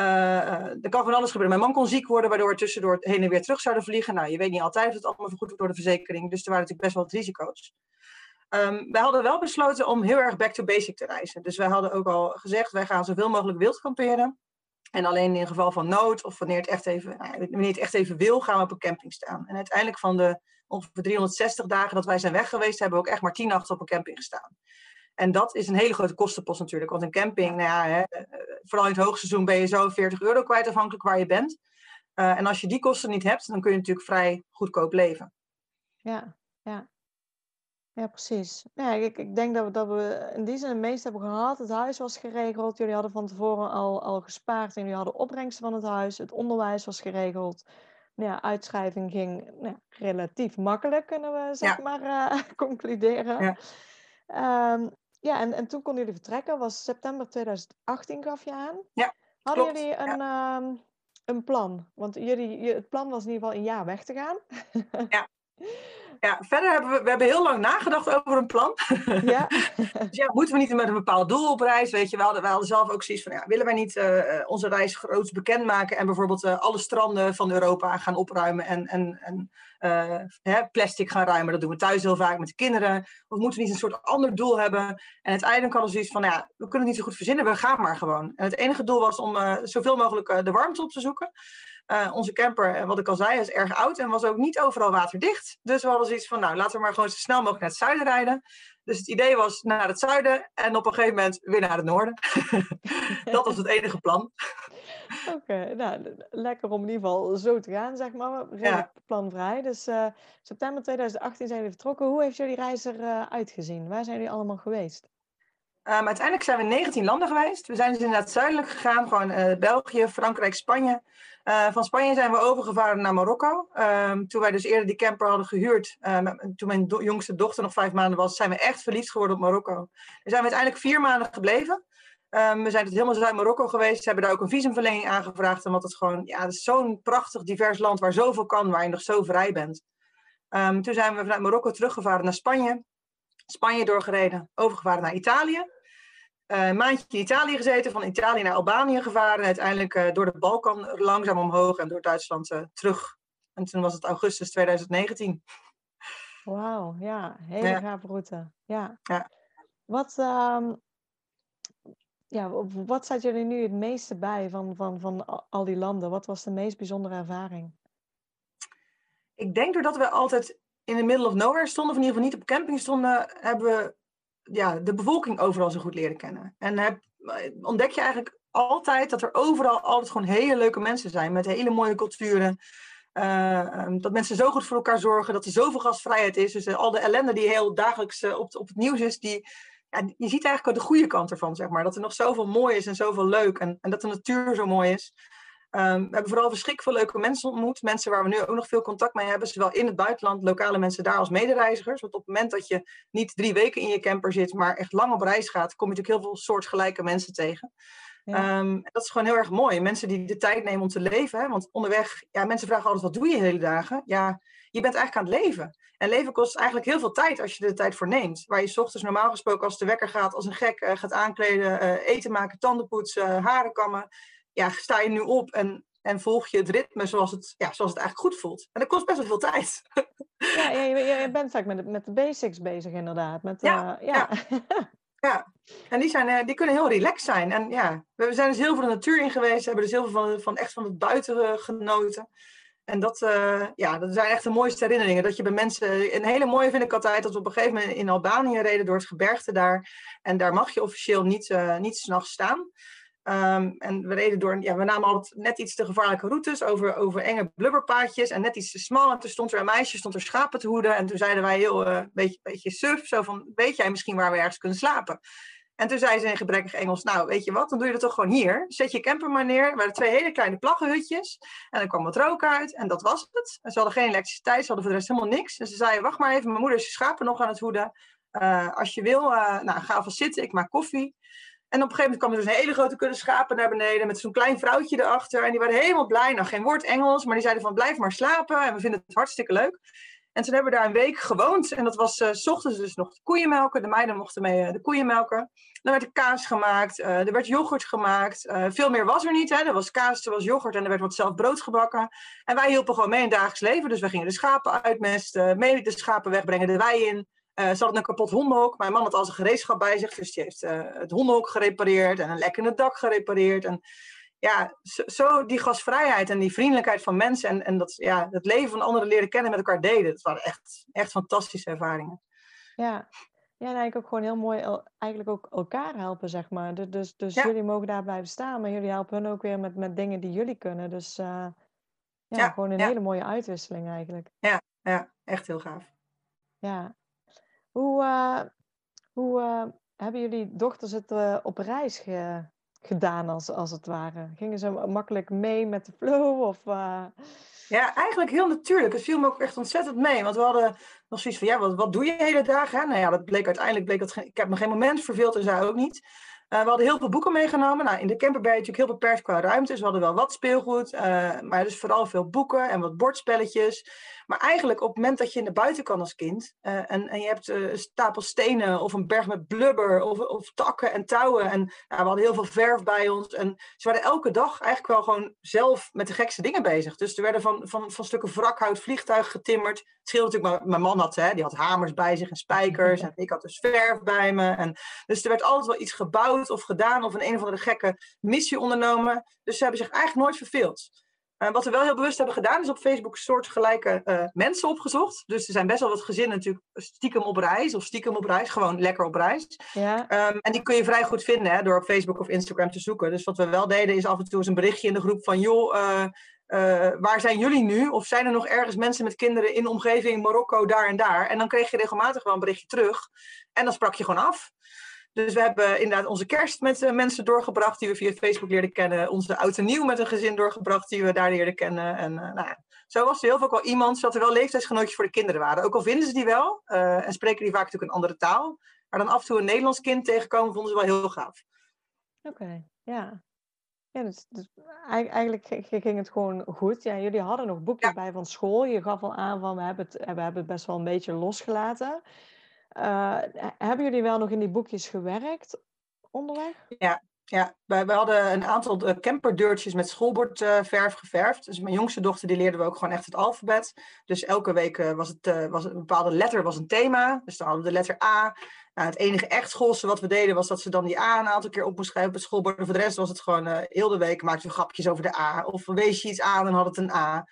Er kan van alles gebeuren. Mijn man kon ziek worden, waardoor we tussendoor heen en weer terug zouden vliegen. Nou, je weet niet altijd of het allemaal vergoed wordt door de verzekering. Dus er waren natuurlijk best wel wat risico's. Um, wij hadden wel besloten om heel erg back to basic te reizen. Dus wij hadden ook al gezegd, wij gaan zoveel mogelijk wild kamperen. En alleen in geval van nood of wanneer het echt even, nou wanneer het echt even wil, gaan we op een camping staan. En uiteindelijk van de ongeveer 360 dagen dat wij zijn weg geweest, hebben we ook echt maar 10 nachten op een camping gestaan. En dat is een hele grote kostenpost natuurlijk. Want een camping, nou ja, hè, eh, vooral in het hoogseizoen ben je zo 40 euro kwijt afhankelijk waar je bent. Uh, en als je die kosten niet hebt, dan kun je natuurlijk vrij goedkoop leven. Ja, ja. Ja, precies. Ja, ik, ik denk dat we, dat we in die zin het meeste hebben gehad. Het huis was geregeld. Jullie hadden van tevoren al, al gespaard en jullie hadden opbrengsten van het huis. Het onderwijs was geregeld. Ja, uitschrijving ging nou, relatief makkelijk, kunnen we zeg maar uh, concluderen. Ja, um, ja en, en toen konden jullie vertrekken. was september 2018, gaf je aan. Ja, Hadden jullie een, ja. um, een plan? Want jullie, het plan was in ieder geval een jaar weg te gaan. Ja. Ja, verder hebben we, we hebben heel lang nagedacht over een plan. Ja. dus ja, moeten we niet met een bepaald doel op reis? Weet je, we hadden, we hadden zelf ook zoiets van, ja, willen wij niet uh, onze reis groots bekendmaken en bijvoorbeeld uh, alle stranden van Europa gaan opruimen en, en, en uh, hè, plastic gaan ruimen? Dat doen we thuis heel vaak met de kinderen. Of moeten we niet een soort ander doel hebben? En uiteindelijk hadden we zoiets van, ja, we kunnen het niet zo goed verzinnen, we gaan maar gewoon. En het enige doel was om zoveel mogelijk de warmte op te zoeken. Uh, onze camper, wat ik al zei, is erg oud en was ook niet overal waterdicht. Dus we hadden zoiets van, nou, laten we maar gewoon zo snel mogelijk naar het zuiden rijden. Dus het idee was naar het zuiden en op een gegeven moment weer naar het noorden. dat was het enige plan. Oké, okay, nou, lekker om in ieder geval zo te gaan, zeg maar. Ja. planvrij. Dus uh, september 2018 zijn jullie vertrokken. Hoe heeft jullie reis er uh, uitgezien? Waar zijn jullie allemaal geweest? Um, uiteindelijk zijn we in 19 landen geweest. We zijn dus inderdaad zuidelijk gegaan, gewoon uh, België, Frankrijk, Spanje. Uh, van Spanje zijn we overgevaren naar Marokko. Um, toen wij dus eerder die camper hadden gehuurd, uh, toen mijn jongste dochter nog vijf maanden was, zijn we echt verliefd geworden op Marokko. Daar zijn we uiteindelijk vier maanden gebleven. Um, we zijn tot helemaal Zuid-Marokko geweest. Ze hebben daar ook een visumverlenging aangevraagd, omdat het gewoon, ja, het is zo'n prachtig divers land waar zoveel kan, waar je nog zo vrij bent. toen zijn we vanuit Marokko teruggevaren naar Spanje. Spanje doorgereden, overgevaren naar Italië. Uh, een maandje in Italië gezeten, van Italië naar Albanië gevaren. En uiteindelijk uh, door de Balkan langzaam omhoog en door Duitsland uh, terug. En toen was het augustus 2019. Wauw, ja, hele ja. route. Ja. ja. Wat, um, ja, wat staat jullie nu het meeste bij van, van, van al die landen? Wat was de meest bijzondere ervaring? Ik denk doordat we altijd in the middle of nowhere stonden, of in ieder geval niet op camping stonden, hebben we ja, de bevolking overal zo goed leren kennen. En heb, ontdek je eigenlijk altijd dat er overal altijd gewoon hele leuke mensen zijn met hele mooie culturen. Uh, dat mensen zo goed voor elkaar zorgen, dat er zoveel gastvrijheid is. Dus uh, al de ellende die heel dagelijks uh, op, op het nieuws is, die, ja, je ziet eigenlijk de goede kant ervan, zeg maar. Dat er nog zoveel mooi is en zoveel leuk en, en dat de natuur zo mooi is. Um, we hebben vooral verschrikkelijk veel leuke mensen ontmoet. Mensen waar we nu ook nog veel contact mee hebben. Zowel in het buitenland, lokale mensen daar als medereizigers. Want op het moment dat je niet drie weken in je camper zit, maar echt lang op reis gaat, kom je natuurlijk heel veel soortgelijke mensen tegen. Ja. Um, dat is gewoon heel erg mooi. Mensen die de tijd nemen om te leven. Hè? Want onderweg, ja, mensen vragen altijd, wat doe je de hele dagen? Ja, je bent eigenlijk aan het leven. En leven kost eigenlijk heel veel tijd als je er de tijd voor neemt. Waar je s ochtends normaal gesproken als de wekker gaat, als een gek uh, gaat aankleden, uh, eten maken, tanden poetsen, haren kammen ja, sta je nu op en, en volg je het ritme zoals het, ja, zoals het eigenlijk goed voelt. En dat kost best wel veel tijd. Ja, je, je bent vaak met, met de basics bezig inderdaad. Met, ja, uh, ja. ja. ja. en die, zijn, uh, die kunnen heel relaxed zijn. En ja, we zijn dus heel veel de natuur in geweest. We hebben dus heel veel van, van echt van het buiten uh, genoten. En dat, uh, ja, dat zijn echt de mooiste herinneringen. Dat je bij mensen. Een hele mooie vind ik altijd dat we op een gegeven moment in Albanië reden door het gebergte daar. En daar mag je officieel niet, uh, niet s'nachts staan. Um, en we reden door, ja, we namen altijd net iets te gevaarlijke routes over, over enge blubberpaadjes en net iets te smal. En toen stond er een meisje, stond er schapen te hoeden. En toen zeiden wij heel, een uh, beetje, beetje suf, zo van, weet jij misschien waar we ergens kunnen slapen? En toen zei ze in gebrekkig Engels, nou weet je wat, dan doe je dat toch gewoon hier. Zet je camper maar neer. Er waren twee hele kleine plaggenhutjes. En er kwam wat rook uit en dat was het. En ze hadden geen elektriciteit, ze hadden voor de rest helemaal niks. En ze zei, wacht maar even, mijn moeder is schapen nog aan het hoeden. Uh, als je wil, uh, nou, ga alvast zitten, ik maak koffie. En op een gegeven moment kwam er dus een hele grote kudde schapen naar beneden met zo'n klein vrouwtje erachter. En die waren helemaal blij. Nou, geen woord Engels, maar die zeiden van blijf maar slapen en we vinden het hartstikke leuk. En toen hebben we daar een week gewoond. En dat was uh, s ochtends dus nog de koeien melken. De meiden mochten mee uh, de koeien melken. Dan werd er kaas gemaakt. Uh, er werd yoghurt gemaakt. veel meer was er niet. Hè. Er was kaas, er was yoghurt en er werd wat zelf brood gebakken. En wij hielpen gewoon mee in het dagelijks leven. Dus we gingen de schapen uitmesten. Mee de schapen wegbrengen de wei in. Uh, ze hadden een kapot hondenhok. Mijn man had al zijn gereedschap bij zich. Dus die heeft uh, het hondenhok gerepareerd en een lekkende dak gerepareerd. En ja, zo, zo, die gastvrijheid en die vriendelijkheid van mensen en, en dat, ja, het leven van anderen leren kennen met elkaar deden. Dat waren echt, echt fantastische ervaringen. Ja. Ja, en eigenlijk ook gewoon heel mooi eigenlijk ook elkaar helpen, zeg maar. Dus, dus, dus ja. jullie mogen daar blijven staan, maar jullie helpen hun ook weer met, met dingen die jullie kunnen. Dus uh, ja, ja, gewoon een hele mooie uitwisseling eigenlijk. Ja, ja, echt heel gaaf. Ja, hoe, uh, hoe uh, hebben jullie dochters het uh, op reis ge gedaan, als, als het ware? Gingen ze makkelijk mee met de flow? Of, Ja, eigenlijk heel natuurlijk. Het viel me ook echt ontzettend mee. Want we hadden nog zoiets van, ja, wat, wat doe je hele dag? Hè? Nou ja, dat bleek uiteindelijk, bleek dat, ik heb me geen moment verveeld en zij ook niet. We hadden heel veel boeken meegenomen. Nou, in de camper ben je natuurlijk heel beperkt qua ruimte. Dus we hadden wel wat speelgoed. Maar dus vooral veel boeken en wat bordspelletjes. Maar eigenlijk op het moment dat je naar buiten kan als kind. Uh, en, en je hebt een stapel stenen of een berg met blubber. Of, of takken en touwen. En nou, we hadden heel veel verf bij ons. En ze waren elke dag eigenlijk wel gewoon zelf met de gekste dingen bezig. Dus er werden van, van, van stukken wrakhout vliegtuigen getimmerd. Het scheelde natuurlijk, maar mijn man had, hè, die had hamers bij zich en spijkers. En ik had dus verf bij me. En, dus er werd altijd wel iets gebouwd of gedaan of een een of andere gekke missie ondernomen. Dus ze hebben zich eigenlijk nooit verveeld. Uh, wat we wel heel bewust hebben gedaan, is op Facebook soortgelijke uh, mensen opgezocht. Dus er zijn best wel wat gezinnen natuurlijk stiekem op reis of stiekem op reis, gewoon lekker op reis. Ja. Um, en die kun je vrij goed vinden hè, door op Facebook of Instagram te zoeken. Dus wat we wel deden is af en toe eens een berichtje in de groep van joh, uh, waar zijn jullie nu? Of zijn er nog ergens mensen met kinderen in de omgeving Marokko, daar en daar? En dan kreeg je regelmatig wel een berichtje terug. En dan sprak je gewoon af. Dus we hebben inderdaad onze kerst met uh, mensen doorgebracht die we via Facebook leerden kennen. Onze oud en nieuw met een gezin doorgebracht die we daar leerden kennen. En uh, nou ja, zo was er heel vaak wel iemand, zodat er wel leeftijdsgenootjes voor de kinderen waren. Ook al vinden ze die wel uh, en spreken die vaak natuurlijk een andere taal. Maar dan af en toe een Nederlands kind tegenkomen vonden ze wel heel gaaf. Oké, okay, ja. Ja, dus, dus, eigenlijk ging het gewoon goed. Ja, jullie hadden nog boekjes ja. bij van school. Je gaf al aan van we hebben, het, we hebben het best wel een beetje losgelaten. Uh, hebben jullie wel nog in die boekjes gewerkt onderweg? Ja, ja. Wij hadden een aantal eh, camperdeurtjes met schoolbordverf uh, geverfd. Dus mijn jongste dochter die leerden we ook gewoon echt het alfabet. Dus elke week was, het, was een bepaalde letter was een thema. Dus dan hadden we de letter A. Nou, het enige echt schoolse wat we deden was dat ze dan die A een aantal keer op moest schrijven op het schoolbord. Voor de rest was het gewoon heel de week maakten we grapjes over de A. Of wees je iets aan en had het een A.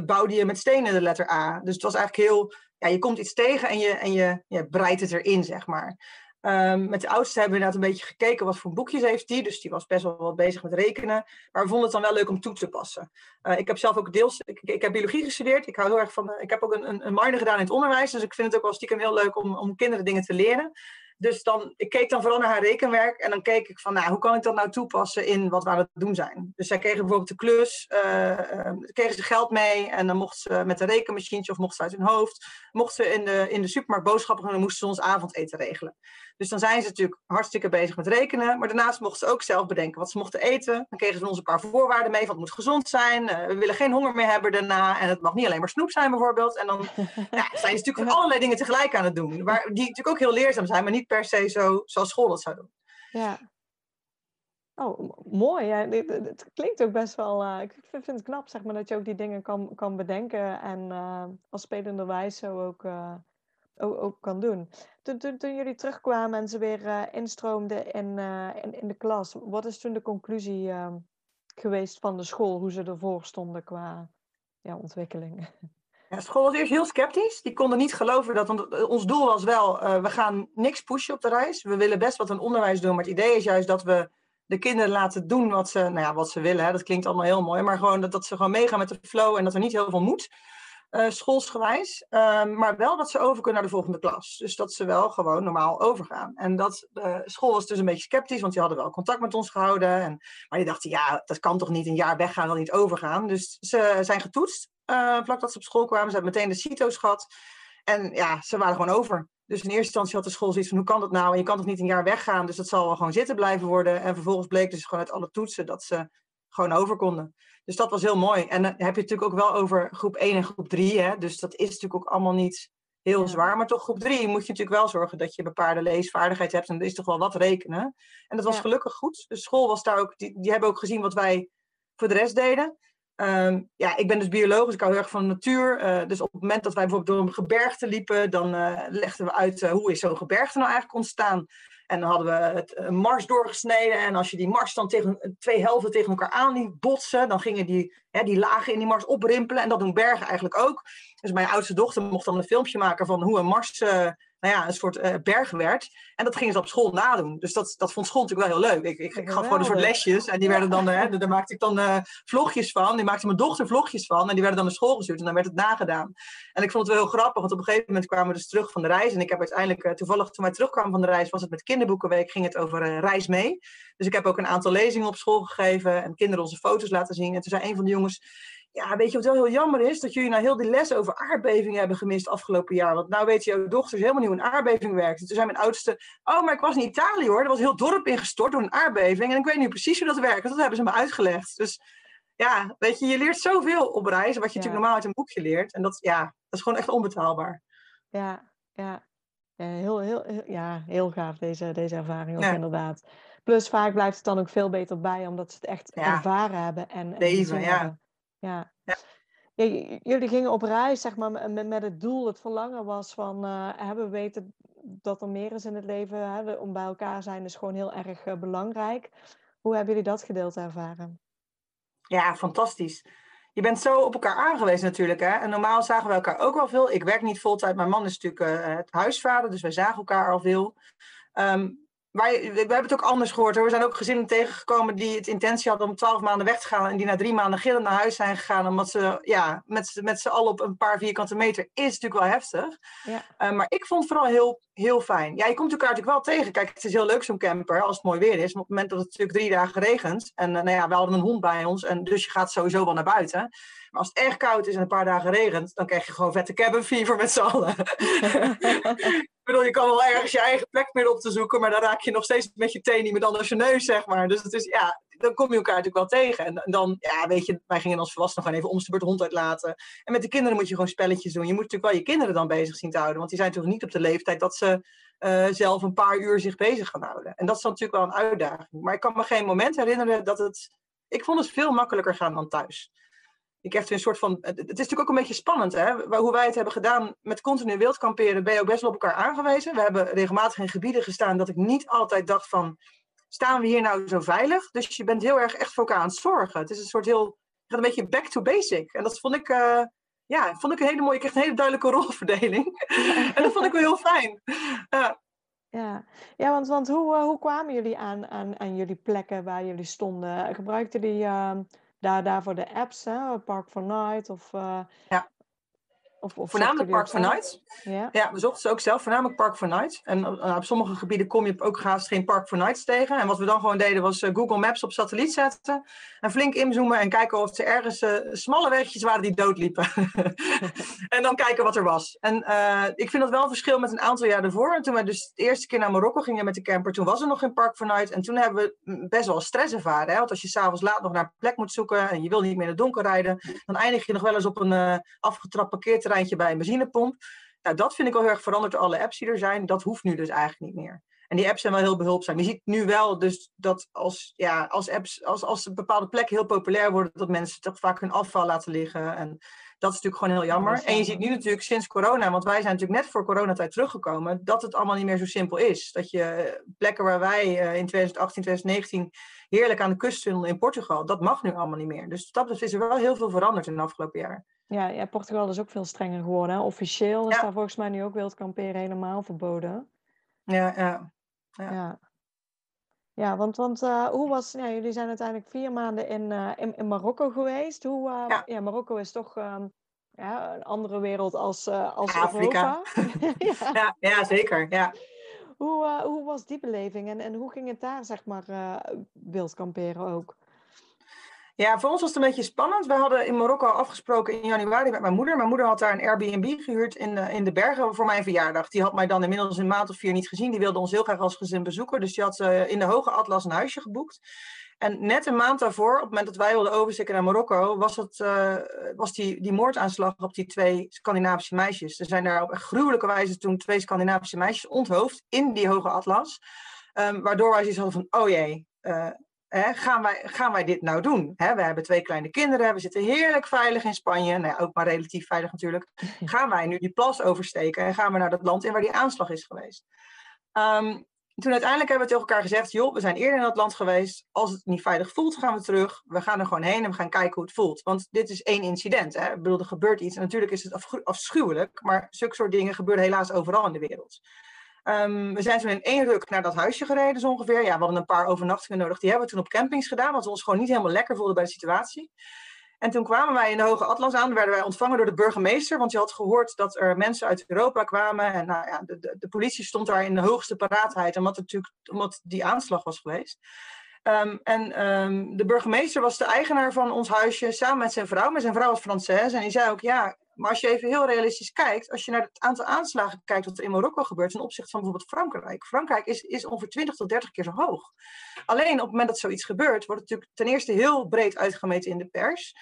bouwde je met stenen de letter A. Dus het was eigenlijk heel ja, je komt iets tegen en je, en je, je breidt het erin, zeg maar. Um, met de oudste hebben we inderdaad een beetje gekeken wat voor boekjes heeft die. Dus die was best wel wat bezig met rekenen. Maar we vonden het dan wel leuk om toe te passen. Uh, ik heb zelf ook deels, ik, ik, heb biologie gestudeerd. Ik hou heel erg van, ik heb ook een, een, een minor gedaan in het onderwijs. Dus ik vind het ook wel stiekem heel leuk om, om kinderen dingen te leren. Dus dan, ik keek dan vooral naar haar rekenwerk en dan keek ik van, nou, hoe kan ik dat nou toepassen in wat we aan het doen zijn? Dus zij kregen bijvoorbeeld de klus, uh, uh, kregen ze geld mee en dan mocht ze met een rekenmachientje of mocht ze uit hun hoofd, mocht ze in de, in de supermarkt boodschappen doen en moesten ze ons avondeten regelen. Dus dan zijn ze natuurlijk hartstikke bezig met rekenen, maar daarnaast mochten ze ook zelf bedenken wat ze mochten eten. Dan kregen ze ons een paar voorwaarden mee, van het moet gezond zijn, uh, we willen geen honger meer hebben daarna en het mag niet alleen maar snoep zijn bijvoorbeeld. En dan ja, zijn ze natuurlijk allerlei dingen tegelijk aan het doen, waar, die natuurlijk ook heel leerzaam zijn, maar niet per se zo zoals school dat zou doen. Ja. Oh, mooi. Ja, het, klinkt ook best wel. Uh, ik vind, het knap, zeg maar, dat je ook die dingen kan, kan bedenken en uh, als spelenderwijs zo ook, uh, ook, ook, kan doen. Toen, toen, jullie terugkwamen en ze weer instroomden in, in, in, de klas, wat is toen de conclusie geweest van de school, hoe ze ervoor stonden qua ja, ontwikkeling? School was eerst heel sceptisch. Die konden niet geloven dat. Want eh, ons doel was wel: uh, we gaan niks pushen op de reis. We willen best wat een onderwijs doen. Maar het idee is juist dat we de kinderen laten doen wat ze, nou ja, wat ze willen. Hè. Dat klinkt allemaal heel mooi. Maar gewoon dat, ze gewoon meegaan met de flow en dat er niet heel veel moet. uh, schoolsgewijs. Ehm, maar wel dat ze over kunnen naar de volgende klas. Dus dat ze wel gewoon normaal overgaan. En dat de school was dus een beetje sceptisch, want die hadden wel contact met ons gehouden. En, maar die dachten, ja, dat kan toch niet een jaar weggaan, dan niet overgaan. Dus ze zijn getoetst uh, vlak dat ze op school kwamen. Ze hebben meteen de CITO's gehad. En ja, ze waren gewoon over. Dus in eerste instantie had de school zoiets van, hoe kan dat nou? En je kan toch niet een jaar weggaan? Dus dat zal wel gewoon zitten blijven worden. En vervolgens bleek dus gewoon uit alle toetsen dat ze gewoon over konden. Dus dat was heel mooi. En dan heb je het natuurlijk ook wel over groep 1 en groep 3. Hè? Dus dat is natuurlijk ook allemaal niet heel zwaar. Maar toch groep 3 moet je natuurlijk wel zorgen dat je bepaalde leesvaardigheid hebt. En er is toch wel wat rekenen. En dat was gelukkig goed. De school was daar ook, die, die hebben ook gezien wat wij voor de rest deden. Um, ja, ik ben dus bioloog, dus ik hou heel erg van de natuur. Uh, dus op het moment dat wij bijvoorbeeld door een gebergte liepen, dan uh, legden we uit uh, hoe is zo'n gebergte nou eigenlijk ontstaan. En dan hadden we het, een mars doorgesneden. En als je die mars dan tegen twee helften tegen elkaar aan liet botsen, dan gingen die, hè, die lagen in die mars oprimpelen. En dat doen bergen eigenlijk ook. Dus mijn oudste dochter mocht dan een filmpje maken van hoe een mars nou ja, een soort uh, berg werd. En dat gingen ze op school nadoen. Dus dat, dat vond school natuurlijk wel heel leuk. Ik, ik, ik gaf gewoon een soort lesjes. En die werden dan, hè, daar maakte ik dan uh, vlogjes van. Die maakte mijn dochter vlogjes van. En die werden dan naar school gestuurd. En dan werd het nagedaan. En ik vond het wel heel grappig. Want op een gegeven moment kwamen we dus terug van de reis. En ik heb uiteindelijk, uh, toevallig toen wij terugkwamen van de reis, was het met kinderboekenweek, ging het over reis mee. Dus ik heb ook een aantal lezingen op school gegeven. En kinderen onze foto's laten zien. En toen zei een van de jongens ja, weet je wat wel heel jammer is? Dat jullie nou heel die les over aardbevingen hebben gemist afgelopen jaar. Want nou weet je, jouw dochters helemaal niet hoe een aardbeving werkt. Toen zei mijn oudste, oh, maar ik was in Italië hoor. Er was een heel dorp ingestort door een aardbeving. En ik weet nu precies hoe dat werkt. Dat hebben ze me uitgelegd. Dus ja, weet je, je leert zoveel op reis. Wat je natuurlijk normaal uit een boekje leert. En dat, ja, dat is gewoon echt onbetaalbaar. Ja, ja. ja heel, heel, ja, heel gaaf deze, deze ervaring ook inderdaad. Plus vaak blijft het dan ook veel beter bij, omdat ze het echt ervaren hebben. En, en Leven, ja jullie gingen op reis, zeg maar, met, met het doel, het verlangen was van, uh, we weten dat er meer is in het leven, hè, om bij elkaar zijn is gewoon heel erg uh, belangrijk. Hoe hebben jullie dat gedeelte ervaren? Ja, fantastisch. Je bent zo op elkaar aangewezen natuurlijk. Hè? En normaal zagen we elkaar ook wel veel. Ik werk niet voltijd. Mijn man is natuurlijk uh, het huisvader, dus wij zagen elkaar al veel. Um, wij, we hebben het ook anders gehoord. Hoor. We zijn ook gezinnen tegengekomen die het intentie hadden om twaalf maanden weg te gaan. En die na drie maanden gillend naar huis zijn gegaan. Omdat ze ja, met, met z'n allen op een paar vierkante meter is natuurlijk wel heftig. Ja. Uh, maar ik vond het vooral heel, heel fijn. Ja, je komt elkaar natuurlijk wel tegen. Kijk, het is heel leuk zo'n camper als het mooi weer is. Maar op het moment dat het natuurlijk drie dagen regent. En uh, nou ja, we hadden een hond bij ons. En dus je gaat sowieso wel naar buiten. Maar als het erg koud is en een paar dagen regent, dan krijg je gewoon vette cabin fever met z'n allen. ik bedoel, je kan wel ergens je eigen plek meer op te zoeken, maar dan raak je nog steeds met je teen niet meer dan als je neus, zeg maar. Dus het is, ja, dan kom je elkaar natuurlijk wel tegen. En dan, ja, weet je, wij gingen als volwassenen gewoon even om de beurt hond uitlaten. En met de kinderen moet je gewoon spelletjes doen. Je moet natuurlijk wel je kinderen dan bezig zien te houden, want die zijn natuurlijk niet op de leeftijd dat ze uh, zelf een paar uur zich bezig gaan houden. En dat is natuurlijk wel een uitdaging. Maar ik kan me geen moment herinneren dat het. Ik vond het veel makkelijker gaan dan thuis ik heb een soort van. Het is natuurlijk ook een beetje spannend, hè? Hoe wij het hebben gedaan met continu wildkamperen, ben je ook best wel op elkaar aangewezen. We hebben regelmatig in gebieden gestaan dat ik niet altijd dacht van. Staan we hier nou zo veilig? Dus je bent heel erg echt voor elkaar aan het zorgen. Het is een soort heel. een beetje back to basic. En dat vond ik. Uh, ja, vond ik een hele mooie. Ik kreeg een hele duidelijke rolverdeling. en dat vond ik wel heel fijn. Ja. Ja, ja want, want hoe, uh, hoe kwamen jullie aan, aan, aan jullie plekken waar jullie stonden? Gebruikten jullie uh, daar, daarvoor de apps, hè? Park for Night of... Uh, ja. Of, of voornamelijk Park for Night. Ja. ja, we zochten ze ook zelf, voornamelijk Park for Night. En uh, op sommige gebieden kom je ook haast geen Park for Nights tegen. En wat we dan gewoon deden was uh, Google Maps op satelliet zetten. En flink inzoomen en kijken of er ergens smalle wegjes waren die doodliepen. en dan kijken wat er was. En ik vind dat wel een verschil met een aantal jaar ervoor. En toen we dus de eerste keer naar Marokko gingen met de camper, toen was er nog geen Park for Night. En toen hebben we mm, best wel stress ervaren. Hè? Want als je s'avonds laat nog naar een plek moet zoeken en je wil niet meer in het donker rijden, dan eindig je nog wel eens op een afgetrapt parkeerterrein treintje bij een benzinepomp. Nou, dat vind ik al heel erg veranderd door alle apps die er zijn. Dat hoeft nu dus eigenlijk niet meer. En die apps zijn wel heel behulpzaam. Je ziet nu wel dus dat als, ja, als apps, als, als bepaalde plekken heel populair worden, dat mensen toch vaak hun afval laten liggen. En dat is natuurlijk gewoon heel jammer. En je ziet nu natuurlijk sinds corona, want wij zijn natuurlijk net voor coronatijd teruggekomen, dat het allemaal niet meer zo simpel is. Dat je plekken waar wij eh, in 2018, 2019 heerlijk aan de kust in Portugal, dat mag nu allemaal niet meer. Dus dat is er wel heel veel veranderd in de afgelopen jaar. Ja, ja, Portugal is ook veel strenger geworden. Hè? Officieel is daar volgens mij nu ook wildkamperen helemaal verboden. Ja, ja. Ja, ja. ja want, want uh, hoe was... Ja, jullie zijn uiteindelijk vier maanden in, uh, in, in, Marokko geweest. Hoe, uh, ja. ja. Marokko is toch... Um, ja, een andere wereld als, als Afrika. ja. ja. Ja, zeker. Ja. Hoe, hoe was die beleving en, en hoe ging het daar, zeg maar, uh, wild kamperen ook? Ja, voor ons was het een beetje spannend. We hadden in Marokko afgesproken in januari met mijn moeder. Mijn moeder had daar een Airbnb gehuurd in de, in de bergen voor mijn verjaardag. Die had mij dan inmiddels een maand of vier niet gezien. Die wilde ons heel graag als gezin bezoeken. Dus die had uh, in de Hoge Atlas een huisje geboekt. En net een maand daarvoor, op het moment dat wij wilden oversteken naar Marokko, was, het, uh, was die, die moordaanslag op die twee Scandinavische meisjes. Er zijn daar op gruwelijke wijze toen twee Scandinavische meisjes onthoofd in die Hoge Atlas. Um, waardoor wij zoiets hadden van, oh jee, uh, Hè, gaan, wij, gaan wij dit nou doen? Hè, we hebben twee kleine kinderen, we zitten heerlijk veilig in Spanje, nou ja, ook maar relatief veilig natuurlijk. Gaan wij nu die plas oversteken en gaan we naar dat land in waar die aanslag is geweest? Um, toen uiteindelijk hebben we tegen elkaar gezegd, joh, we zijn eerder in dat land geweest. Als het niet veilig voelt, gaan we terug. We gaan er gewoon heen en we gaan kijken hoe het voelt. Want dit is één incident. Hè? Ik bedoel, er gebeurt iets. En natuurlijk is het afschuwelijk, maar zulke soort dingen gebeuren helaas overal in de wereld. Um, we zijn toen in één ruk naar dat huisje gereden, zo ongeveer. Ja, we hadden een paar overnachtingen nodig. Die hebben we toen op campings gedaan, want we ons gewoon niet helemaal lekker voelden bij de situatie. En toen kwamen wij in de Hoge Atlas aan, werden wij ontvangen door de burgemeester, want je had gehoord dat er mensen uit Europa kwamen. En nou ja, de, de, politie stond daar in de hoogste paraatheid, omdat, natuurlijk, omdat die aanslag was geweest. Um, en um, de burgemeester was de eigenaar van ons huisje samen met zijn vrouw. Maar zijn vrouw was Franses. En die zei ook, ja, maar als je even heel realistisch kijkt, als je naar het aantal aanslagen kijkt wat er in Marokko gebeurt ten opzichte van bijvoorbeeld Frankrijk. Frankrijk is, is ongeveer 20 tot 30 keer zo hoog. Alleen op het moment dat zoiets gebeurt, wordt het natuurlijk ten eerste heel breed uitgemeten in de pers.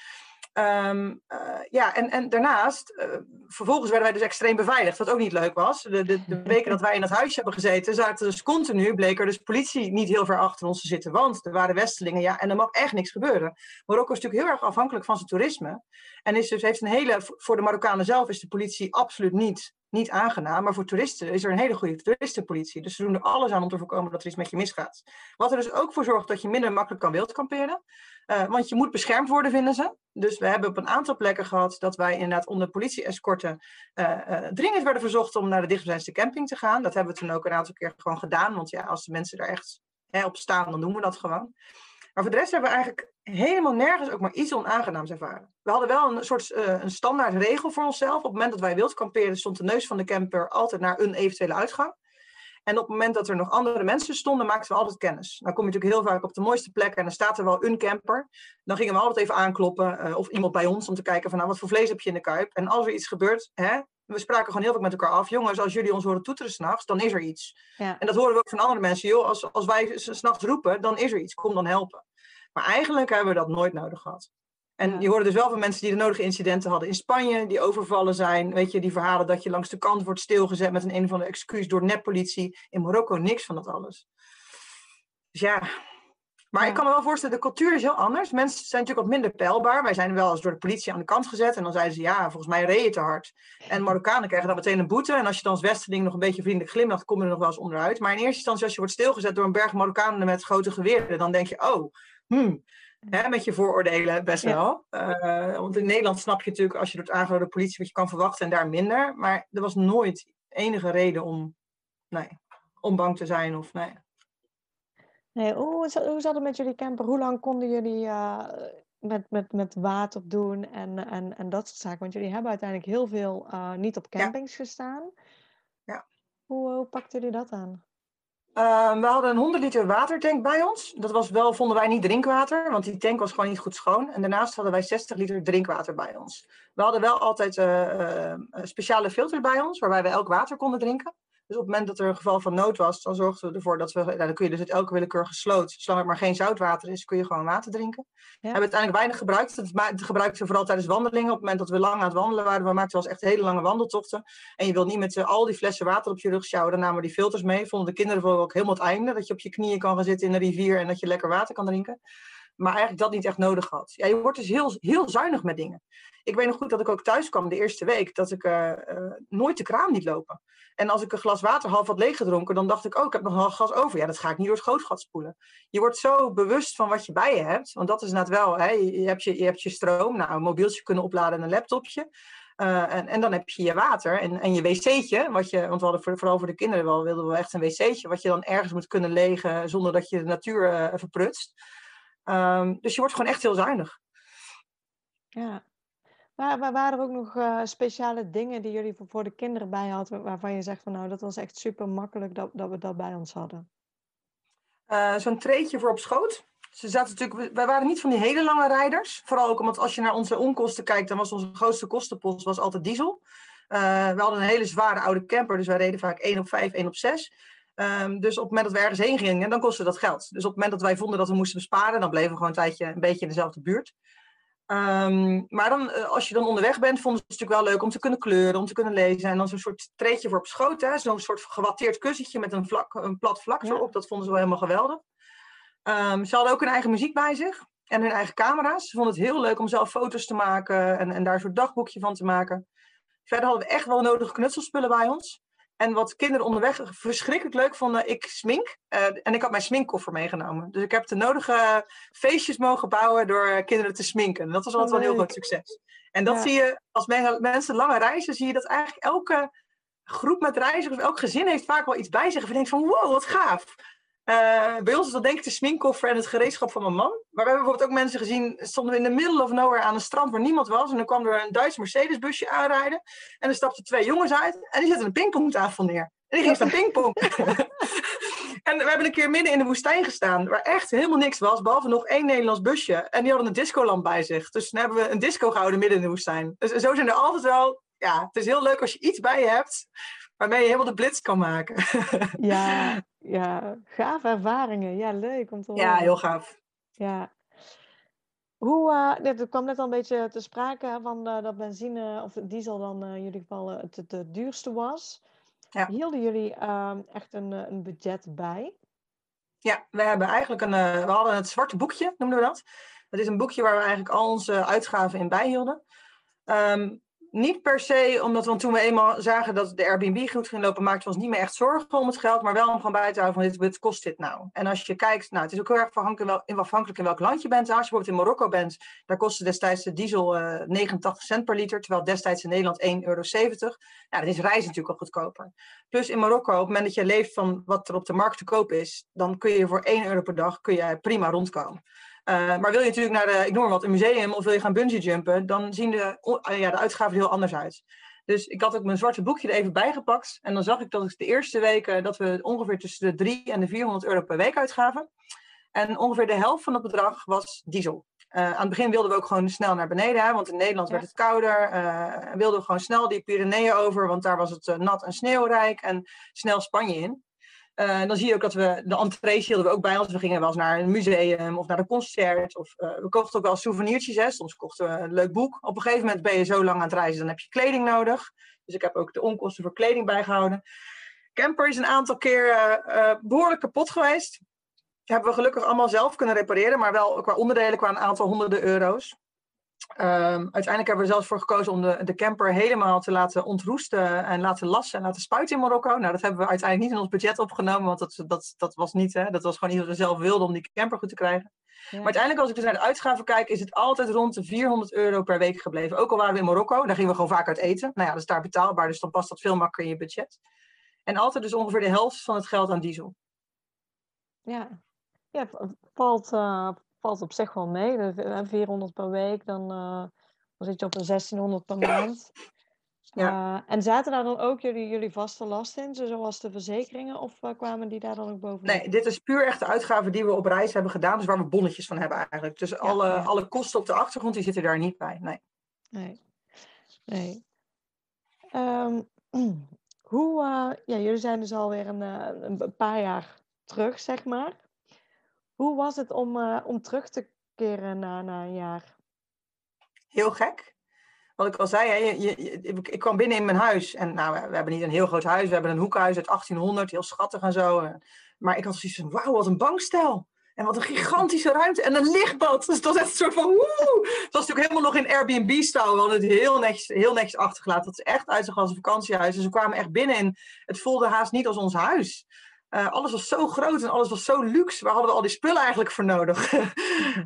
Um, uh, ja, en, en daarnaast, uh, vervolgens werden wij dus extreem beveiligd, wat ook niet leuk was. De, de, de weken dat wij in dat huisje hebben gezeten, zaten dus continu, bleek er dus politie niet heel ver achter ons te zitten. Want er waren westelingen, ja, en er mag echt niks gebeuren. Marokko is natuurlijk heel erg afhankelijk van zijn toerisme. En is dus, heeft een hele, voor de Marokkanen zelf is de politie absoluut niet, niet aangenaam. Maar voor toeristen is er een hele goede toeristenpolitie. Dus ze doen er alles aan om te voorkomen dat er iets met je misgaat. Wat er dus ook voor zorgt dat je minder makkelijk kan wildkamperen. Uh, want je moet beschermd worden, vinden ze. Dus we hebben op een aantal plekken gehad dat wij inderdaad onder politie-escorten uh, uh, dringend werden verzocht om naar de dichtstbijzijnde camping te gaan. Dat hebben we toen ook een aantal keer gewoon gedaan. Want ja, als de mensen daar echt hè, op staan, dan doen we dat gewoon. Maar voor de rest hebben we eigenlijk helemaal nergens ook maar iets onaangenaams ervaren. We hadden wel een soort een standaard regel voor onszelf. Op het moment dat wij wild kamperen, stond de neus van de camper altijd naar een eventuele uitgang. En op het moment dat er nog andere mensen stonden, maakten we altijd kennis. Dan kom je natuurlijk heel vaak op de mooiste plekken en dan staat er wel een camper. Dan gingen we altijd even aankloppen, uh, of iemand bij ons, om te kijken van nou, wat voor vlees heb je in de kuip. En als er iets gebeurt, hè, we spraken gewoon heel veel met elkaar af. Jongens, als jullie ons horen toeteren s'nachts, dan is er iets. Ja. En dat horen we ook van andere mensen. Joh, als, als wij s'nachts roepen, dan is er iets. Kom dan helpen. Maar eigenlijk hebben we dat nooit nodig gehad. En ja. je hoorde dus wel van mensen die de nodige incidenten hadden in Spanje, die overvallen zijn. Weet je, die verhalen dat je langs de kant wordt stilgezet met een een of andere excuus door neppolitie. In Marokko niks van dat alles. Dus ja. Maar ja. ik kan me wel voorstellen, de cultuur is heel anders. Mensen zijn natuurlijk wat minder peilbaar. Wij zijn wel eens door de politie aan de kant gezet. En dan zeiden ze, ja, volgens mij reed je te hard. En Marokkanen krijgen dan meteen een boete. En als je dan als Westeling nog een beetje vriendelijk glimlacht, kom je er nog wel eens onderuit. Maar in eerste instantie, als je wordt stilgezet door een berg Marokkanen met grote geweren, dan denk je, oh, hmm, Hè, met je vooroordelen best wel. Uh, want in Nederland snap je natuurlijk als je door het de politie wat je kan verwachten en daar minder. Maar er was nooit enige reden om, nee, om bang te zijn of nee. Nee, hoe, hoe zat het met jullie camper? Hoe lang konden jullie uh, met, met, met water doen en, en, en dat soort zaken? Want jullie hebben uiteindelijk heel veel uh, niet op campings ja. gestaan. Ja. Hoe, hoe pakten jullie dat aan? Uh, we hadden een 100 liter watertank bij ons. Dat was wel, vonden wij niet drinkwater, want die tank was gewoon niet goed schoon. En daarnaast hadden wij 60 liter drinkwater bij ons. We hadden wel altijd uh, speciale filters bij ons, waarbij we elk water konden drinken. Dus op het moment dat er een geval van nood was, dan zorgden we ervoor dat we, nou, dan kun je dus uit elke willekeurige sloot, zolang er maar geen zoutwater is, kun je gewoon water drinken. Ja. We hebben uiteindelijk weinig gebruikt. Het gebruikten we vooral tijdens wandelingen. Op het moment dat we lang aan het wandelen waren, we maakten wel eens echt hele lange wandeltochten. En je wilt niet met al die flessen water op je rug sjouwen, dan namen we die filters mee. Vonden de kinderen voor ook helemaal het einde, dat je op je knieën kan gaan zitten in een rivier en dat je lekker water kan drinken. Maar eigenlijk dat niet echt nodig had. Ja, je wordt dus heel, heel zuinig met dingen. Ik weet nog goed dat ik ook thuis kwam de eerste week, dat ik uh, uh, nooit de kraan liet lopen. En als ik een glas water half had leeggedronken, dan dacht ik, oh, ik heb nog een glas over. Ja, dat ga ik niet door het gootgat spoelen. Je wordt zo bewust van wat je bij je hebt. Want dat is net wel, hè, je, hebt je, je stroom, nou, een mobieltje kunnen opladen en een laptopje. Uh, en, en dan heb je je water en, en je wc'tje, wat je, want we hadden voor, vooral voor de kinderen wel, wilden we echt een wc'tje, wat je dan ergens moet kunnen legen zonder dat je de natuur verprutst. Um, dus je wordt gewoon echt heel zuinig. Ja, Waar, waar waren er ook nog uh, speciale dingen die jullie voor de kinderen bij hadden, waarvan je zegt van nou, dat was echt super makkelijk dat, dat we dat bij ons hadden? Uh, Zo'n treetje voor op schoot. Ze zaten natuurlijk, wij waren niet van die hele lange rijders. Vooral ook omdat als je naar onze onkosten kijkt, dan was onze grootste kostenpost was altijd diesel. Uh, we hadden een hele zware oude camper, dus wij reden vaak 1 op 5, 1 op 6. Um, dus op het moment dat we ergens heen gingen, dan kostte dat geld. Dus op het moment dat wij vonden dat we moesten besparen, dan bleven we gewoon een tijdje een beetje in dezelfde buurt. Um, maar dan, eh, als je dan onderweg bent, vonden ze het natuurlijk wel leuk om te kunnen kleuren, om te kunnen lezen. En dan zo'n soort treetje voor op schoot, zo'n soort gewatteerd kussentje met een, vlak, een plat vlak erop. Dat vonden ze wel helemaal geweldig. Um, ze hadden ook hun eigen muziek bij zich en hun eigen camera's. Ze vonden het heel leuk om zelf foto's te maken en, en daar een soort dagboekje van te maken. Verder hadden we echt wel nodige knutselspullen bij ons. En wat kinderen onderweg verschrikkelijk leuk vonden, ik smink. Uh, en ik had mijn sminkkoffer meegenomen. Dus ik heb de nodige feestjes mogen bouwen door kinderen te sminken. dat was altijd wel een heel groot succes. En dat zie je, als mensen lange reizen, zie je dat eigenlijk elke groep met reizigers, elk gezin heeft vaak wel iets bij zich. En je denkt van, wow, wat gaaf. Uh, bij ons is dat denk ik de sminkkoffer en het gereedschap van mijn man. Maar we hebben bijvoorbeeld ook mensen gezien, stonden we in de middle of nowhere aan een strand waar niemand was. En dan kwam er een Duits Mercedes-busje aanrijden. En er stapten twee jongens uit en die zetten een pingpongtafel neer. En die gingen staan pingpong. en we hebben een keer midden in de woestijn gestaan, waar echt helemaal niks was, behalve nog één Nederlands busje. En die hadden een discolamp bij zich. Dus toen hebben we een disco gehouden midden in de woestijn. Dus zo zijn er altijd wel, ja, het is heel leuk als je iets bij je hebt waarmee je helemaal de blitz kan maken. ja, ja, gaaf ervaringen. Ja, leuk om te horen. Ja, heel gaaf. Ja. Hoe, uh, dit kwam net al een beetje te sprake van uh, dat benzine of diesel dan uh, in jullie geval het, het, het, duurste was. Ja. Hielden jullie ehm, echt een, een budget bij? Ja, we hebben eigenlijk een, we hadden het zwarte boekje, noemden we dat. Dat is een boekje waar we eigenlijk al onze uitgaven in bijhielden. Um, niet per se, omdat we toen we eenmaal zagen dat de Airbnb goed ging lopen, maakten we ons niet meer echt zorgen om het geld, maar wel om gewoon bij te houden van dit, wat kost dit nou? En als je kijkt, nou, het is ook heel erg afhankelijk, in, welk land je bent. Als je bijvoorbeeld in Marokko bent, daar kostte destijds de diesel uh, eh, 89 cent per liter, terwijl destijds in Nederland 1,70 euro. Nou, dat is reizen natuurlijk ook goedkoper. Plus in Marokko, op het moment dat je leeft van wat er op de markt te koop is, dan kun je voor 1 euro per dag kun je prima rondkomen. Uh, maar wil je natuurlijk naar de, ik noem maar wat, een museum of wil je gaan bungee jumpen, dan zien de, uh, ja, de uitgaven er heel anders uit. Dus ik had ook mijn zwarte boekje er even bijgepakt. En dan zag ik dat ik de eerste weken dat we ongeveer tussen de 3 en de 400 euro per week uitgaven. En ongeveer de helft van het bedrag was diesel. Uh, aan het begin wilden we ook gewoon snel naar beneden, hè, want in Nederland werd het kouder. Uh, wilden we gewoon snel die Pyreneeën over, want daar was het nat en sneeuwrijk. En snel Spanje in. Uh, dan zie je ook dat we de entrees hielden we ook bij ons. We gingen wel eens naar een museum of naar een concert. Of uh, we kochten ook wel souvenirtjes. Hè. Soms kochten we een leuk boek. Op een gegeven moment ben je zo lang aan het reizen, dan heb je kleding nodig. Dus ik heb ook de onkosten voor kleding bijgehouden. Camper is een aantal keer uh, behoorlijk kapot geweest. hebben we gelukkig allemaal zelf kunnen repareren, maar wel qua onderdelen qua een aantal honderden euro's. Um, uiteindelijk hebben we er zelfs voor gekozen om de, de camper helemaal te laten ontroesten en laten lassen en laten spuiten in Marokko. Nou, dat hebben we uiteindelijk niet in ons budget opgenomen, want dat, dat, dat was niet, hè, dat was gewoon niet wat we zelf wilden om die camper goed te krijgen. Maar uiteindelijk, als ik dus naar de uitgaven kijk, is het altijd rond de 400 euro per week gebleven. Ook al waren we in Marokko, daar gingen we gewoon vaak uit eten. Nou ja, dat is daar betaalbaar, dus dan past dat veel makkelijker in je budget. En altijd dus ongeveer de helft van het geld aan diesel. Ja, ja valt, uh, valt op zich wel mee. 400 per week, dan, uh, dan zit je op een 1600 per maand. Ja. Uh, en zaten daar dan ook jullie, jullie vaste lasten in, zoals de verzekeringen, of uh, kwamen die daar dan ook boven? Nee, dit is puur echt de uitgaven die we op reis hebben gedaan, dus waar we bonnetjes van hebben eigenlijk. Dus alle, alle kosten op de achtergrond, die zitten daar niet bij, nee. Nee, nee. Um, hoe, ja, jullie zijn dus alweer een, een paar jaar terug, zeg maar. Hoe was het om, uh, om terug te keren na, na een jaar? Heel gek. Wat ik al zei, hè, je, je, ik kwam binnen in mijn huis. En nou, we, hebben niet een heel groot huis. We hebben een hoekhuis uit 1800, heel schattig en zo. Maar ik had zoiets van, wauw, wat een bankstel. En wat een gigantische ruimte. En een lichtbad. Dus het was echt soort van. Het was natuurlijk helemaal nog in Airbnb-stijl. We hadden het heel netjes, heel netjes achtergelaten. Dat is echt uitzag als een vakantiehuis. Dus we kwamen echt binnen en het voelde haast niet als ons huis. Uh, alles was zo groot en alles was zo luxe. Waar hadden we al die spullen eigenlijk voor nodig? uh,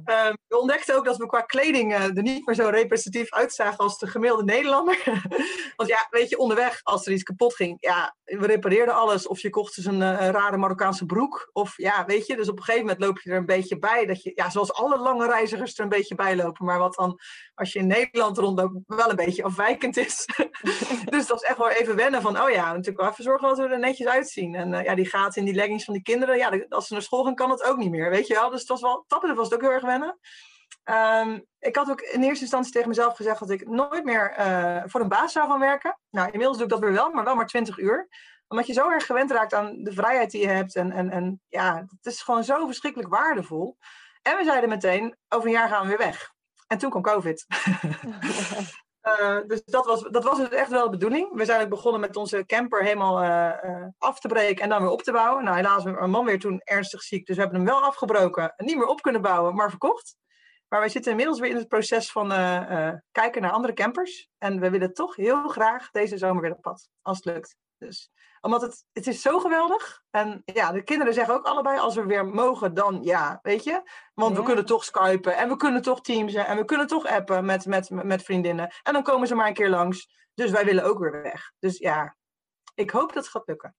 we ontdekten ook dat we qua kleding uh, er niet meer zo representatief uitzagen als de gemiddelde Nederlander. Want ja, weet je, onderweg, als er iets kapot ging, ja, we repareerden alles. Of je kocht dus een, een, rare Marokkaanse broek. Of ja, weet je, dus op een gegeven moment loop je er een beetje bij. Dat je, ja, zoals alle lange reizigers er een beetje bij lopen. Maar wat dan, als je in Nederland rondloopt, wel een beetje afwijkend is. dus dat is echt wel even wennen van, oh ja, natuurlijk wel even zorgen dat we er netjes uitzien. En ja, die in die leggings van die kinderen, ja, als ze naar school gaan, kan het ook niet meer, weet je wel. Dus het was wel, tappen was het ook heel erg wennen. Ehm, ik had ook in eerste instantie tegen mezelf gezegd dat ik nooit meer uh, voor een baas zou gaan werken. Nou, inmiddels doe ik dat weer wel, maar wel maar 20 uur. Omdat je zo erg gewend raakt aan de vrijheid die je hebt. En, en, en ja, het is gewoon zo verschrikkelijk waardevol. En we zeiden meteen, over een jaar gaan we weer weg. En toen kwam COVID. uh, dus dat was, dat was dus echt wel de bedoeling. We zijn ook begonnen met onze camper helemaal uh, af te breken en dan weer op te bouwen. Nou, helaas was mijn man weer toen ernstig ziek. Dus we hebben hem wel afgebroken en niet meer op kunnen bouwen, maar verkocht. Maar wij zitten inmiddels weer in het proces van kijken naar andere campers. En we willen toch heel graag deze zomer weer op pad, als het lukt. Dus, omdat het, het is zo geweldig. En ja, de kinderen zeggen ook allebei, als we weer mogen, dan ja, weet je. Want we kunnen toch skypen en we kunnen toch teamsen en we kunnen toch appen met, met, met vriendinnen. En dan komen ze maar een keer langs. Dus wij willen ook weer weg. Dus ja, ik hoop dat het gaat lukken.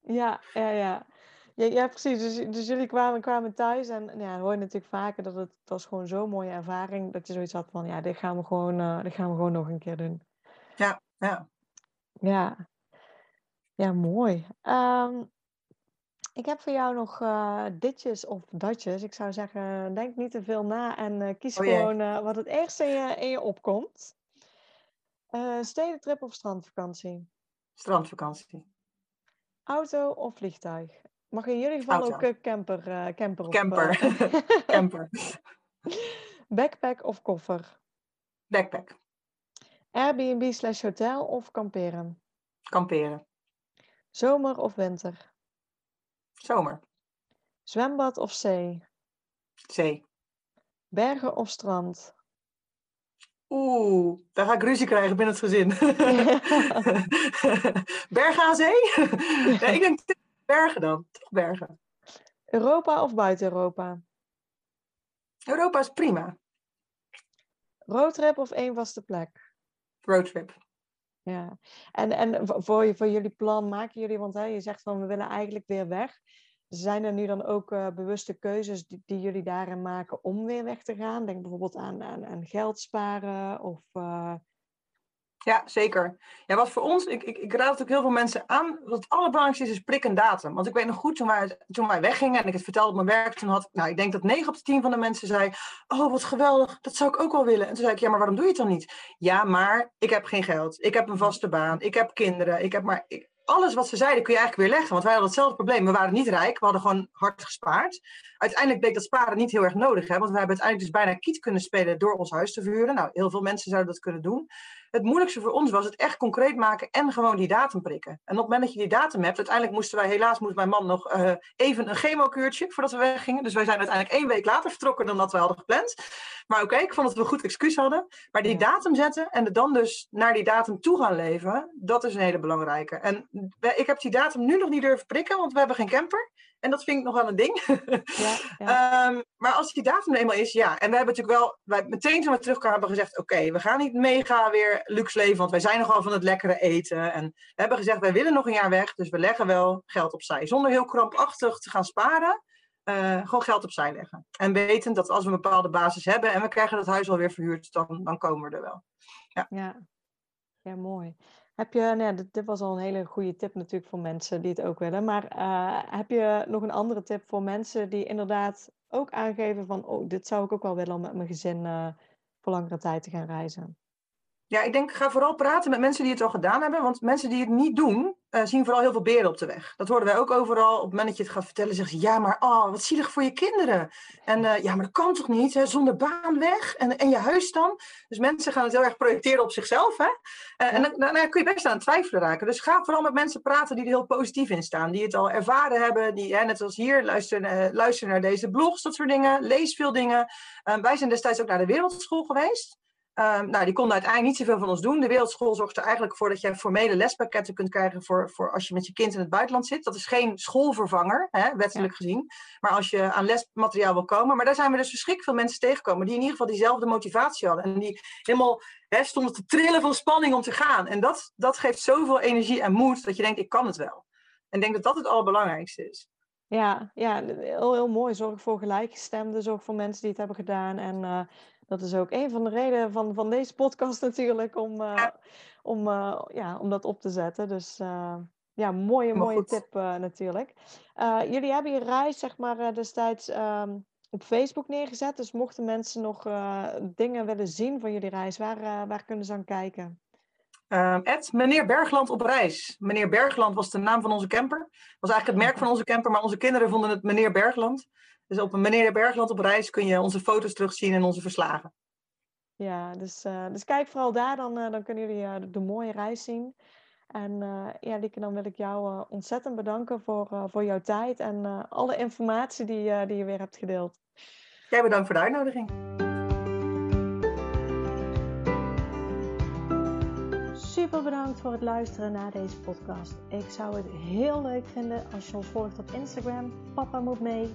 Ja, ja, ja. Ja, ja precies. Dus, dus jullie kwamen, kwamen thuis en ja, hoor je natuurlijk vaker dat het, het was gewoon zo'n mooie ervaring dat je zoiets had van, ja, dit gaan we gewoon, uh, dit gaan we gewoon nog een keer doen. Ja, ja. Ja, ja mooi. Um, ik heb voor jou nog uh, ditjes of datjes. Ik zou zeggen, denk niet te veel na en uh, kies oh, gewoon uh, wat het eerste in je, in je opkomt. stedentrip of strandvakantie? Strandvakantie. Auto of vliegtuig? Mag in jullie geval ook camper, camper of... Camper. Uh... camper. Backpack of koffer? Backpack. Airbnb slash hotel of kamperen? Kamperen. Zomer of winter? Zomer. Zwembad of zee? Zee. Bergen of strand? Oeh, daar ga ik ruzie krijgen binnen het gezin. Bergen aan zee? ja, ik denk Bergen dan, toch bergen. Europa of buiten Europa? Europa is prima. Roadtrip of één vaste plek? Roadtrip. Ja, en, en voor, voor jullie plan maken jullie, want hè, je zegt van we willen eigenlijk weer weg. Zijn er nu dan ook uh, bewuste keuzes die, jullie daarin maken om weer weg te gaan? Denk bijvoorbeeld aan, aan, aan geld sparen of uh, ja, zeker. Ja, wat voor ons, ik, ik, ik raad ook heel veel mensen aan. Wat het allerbelangrijkste is, is prik en datum. Want ik weet nog goed, toen wij, toen wij weggingen en ik het vertelde op mijn werk, toen had nou, ik denk dat 9 op de 10 van de mensen zei: Oh, wat geweldig, dat zou ik ook wel willen. En toen zei ik: Ja, maar waarom doe je het dan niet? Ja, maar ik heb geen geld. Ik heb een vaste baan. Ik heb kinderen. Ik heb maar. Ik, alles wat ze zeiden kun je eigenlijk weer leggen. Want wij hadden hetzelfde probleem. We waren niet rijk. We hadden gewoon hard gespaard. Uiteindelijk bleek dat sparen niet heel erg nodig. Hè? Want we hebben uiteindelijk dus bijna kiet kunnen spelen door ons huis te verhuren. Nou, heel veel mensen zouden dat kunnen doen. Het moeilijkste voor ons was het echt concreet maken en gewoon die datum prikken. En op het moment dat je die datum hebt, uiteindelijk moesten wij, helaas moest mijn man nog uh, even een chemokuurtje voordat we weggingen. Dus wij zijn uiteindelijk één week later vertrokken dan dat we hadden gepland. Maar oké, ik vond dat we een goed excuus hadden. Maar die datum zetten en er dan dus naar die datum toe gaan leven, dat is een hele belangrijke. En ik heb die datum nu nog niet durven prikken, want we hebben geen camper. En dat vind ik nog wel een ding. Ja, ja. um, maar als die datum eenmaal is, ja. En we hebben natuurlijk wel, wij meteen toen we terugkwamen, hebben gezegd: oké, we gaan niet mega weer luxe leven, want wij zijn nogal van het lekkere eten. En we hebben gezegd: wij willen nog een jaar weg, dus we leggen wel geld opzij. Zonder heel krampachtig te gaan sparen, uh, gewoon geld opzij leggen. En weten dat als we een bepaalde basis hebben en we krijgen dat huis alweer verhuurd, dan, dan komen we er wel. Ja, ja. ja mooi. Heb je, nou ja, dit, was al een hele goede tip natuurlijk voor mensen die het ook willen. Maar uh, heb je nog een andere tip voor mensen die inderdaad ook aangeven van, oh, dit zou ik ook wel willen om met mijn gezin uh, voor langere tijd te gaan reizen? Ja, ik denk, ga vooral praten met mensen die het al gedaan hebben. Want mensen die het niet doen, uh, zien vooral heel veel beren op de weg. Dat hoorden wij ook overal. Op het moment dat je het gaat vertellen, zeggen ze: Ja, maar oh, wat zielig voor je kinderen. En uh, ja, maar dat kan toch niet? Hè? Zonder baan weg en, en je huis dan? Dus mensen gaan het heel erg projecteren op zichzelf. Hè? Uh, en dan, dan, dan, kun je best aan het twijfelen raken. Dus ga vooral met mensen praten die er heel positief in staan. Die het al ervaren hebben. Die, hè, net als hier, luisteren, luisteren naar deze blogs, dat soort dingen. Lees veel dingen. wij zijn destijds ook naar de wereldschool geweest. Um, nou, die konden uiteindelijk niet zoveel van ons doen. De Wereldschool zorgt er eigenlijk voor dat je formele lespakketten kunt krijgen voor, voor als je met je kind in het buitenland zit. Dat is geen schoolvervanger, hè, wettelijk gezien. Maar als je aan lesmateriaal wil komen. Maar daar zijn we dus verschrikkelijk veel mensen tegengekomen die in ieder geval diezelfde motivatie hadden. En die helemaal hè, stonden te trillen van spanning om te gaan. En dat, dat geeft zoveel energie en moed dat je denkt, ik kan het wel. En ik denk dat dat het allerbelangrijkste is. Ja, ja heel, heel mooi. Zorg voor gelijkgestemden, zorg voor mensen die het hebben gedaan. En uh, dat is ook een van de redenen van, van deze podcast natuurlijk, om, uh, om, uh, ja, om dat op te zetten. Dus ja, mooie, mooie tip natuurlijk. jullie hebben je reis, zeg maar, destijds um, op Facebook neergezet. Dus mochten mensen nog dingen willen zien van jullie reis, waar, waar kunnen ze aan kijken? Uh, meneer Bergland op reis. Meneer Bergland was de naam van onze camper. Was eigenlijk het merk van onze camper, maar onze kinderen vonden het meneer Bergland. Dus op meneer Bergland op reis kun je onze foto's terugzien en onze verslagen. Ja, dus, uh, dus kijk vooral daar, dan, uh, dan kunnen jullie uh, de mooie reis zien. En ja, Lieke, dan wil ik jou ontzettend bedanken voor, voor jouw tijd en alle informatie die, die je weer hebt gedeeld. Jij bedankt voor de uitnodiging. Super bedankt voor het luisteren naar deze podcast. Ik zou het heel leuk vinden als je ons volgt op Instagram. Papa moet mee.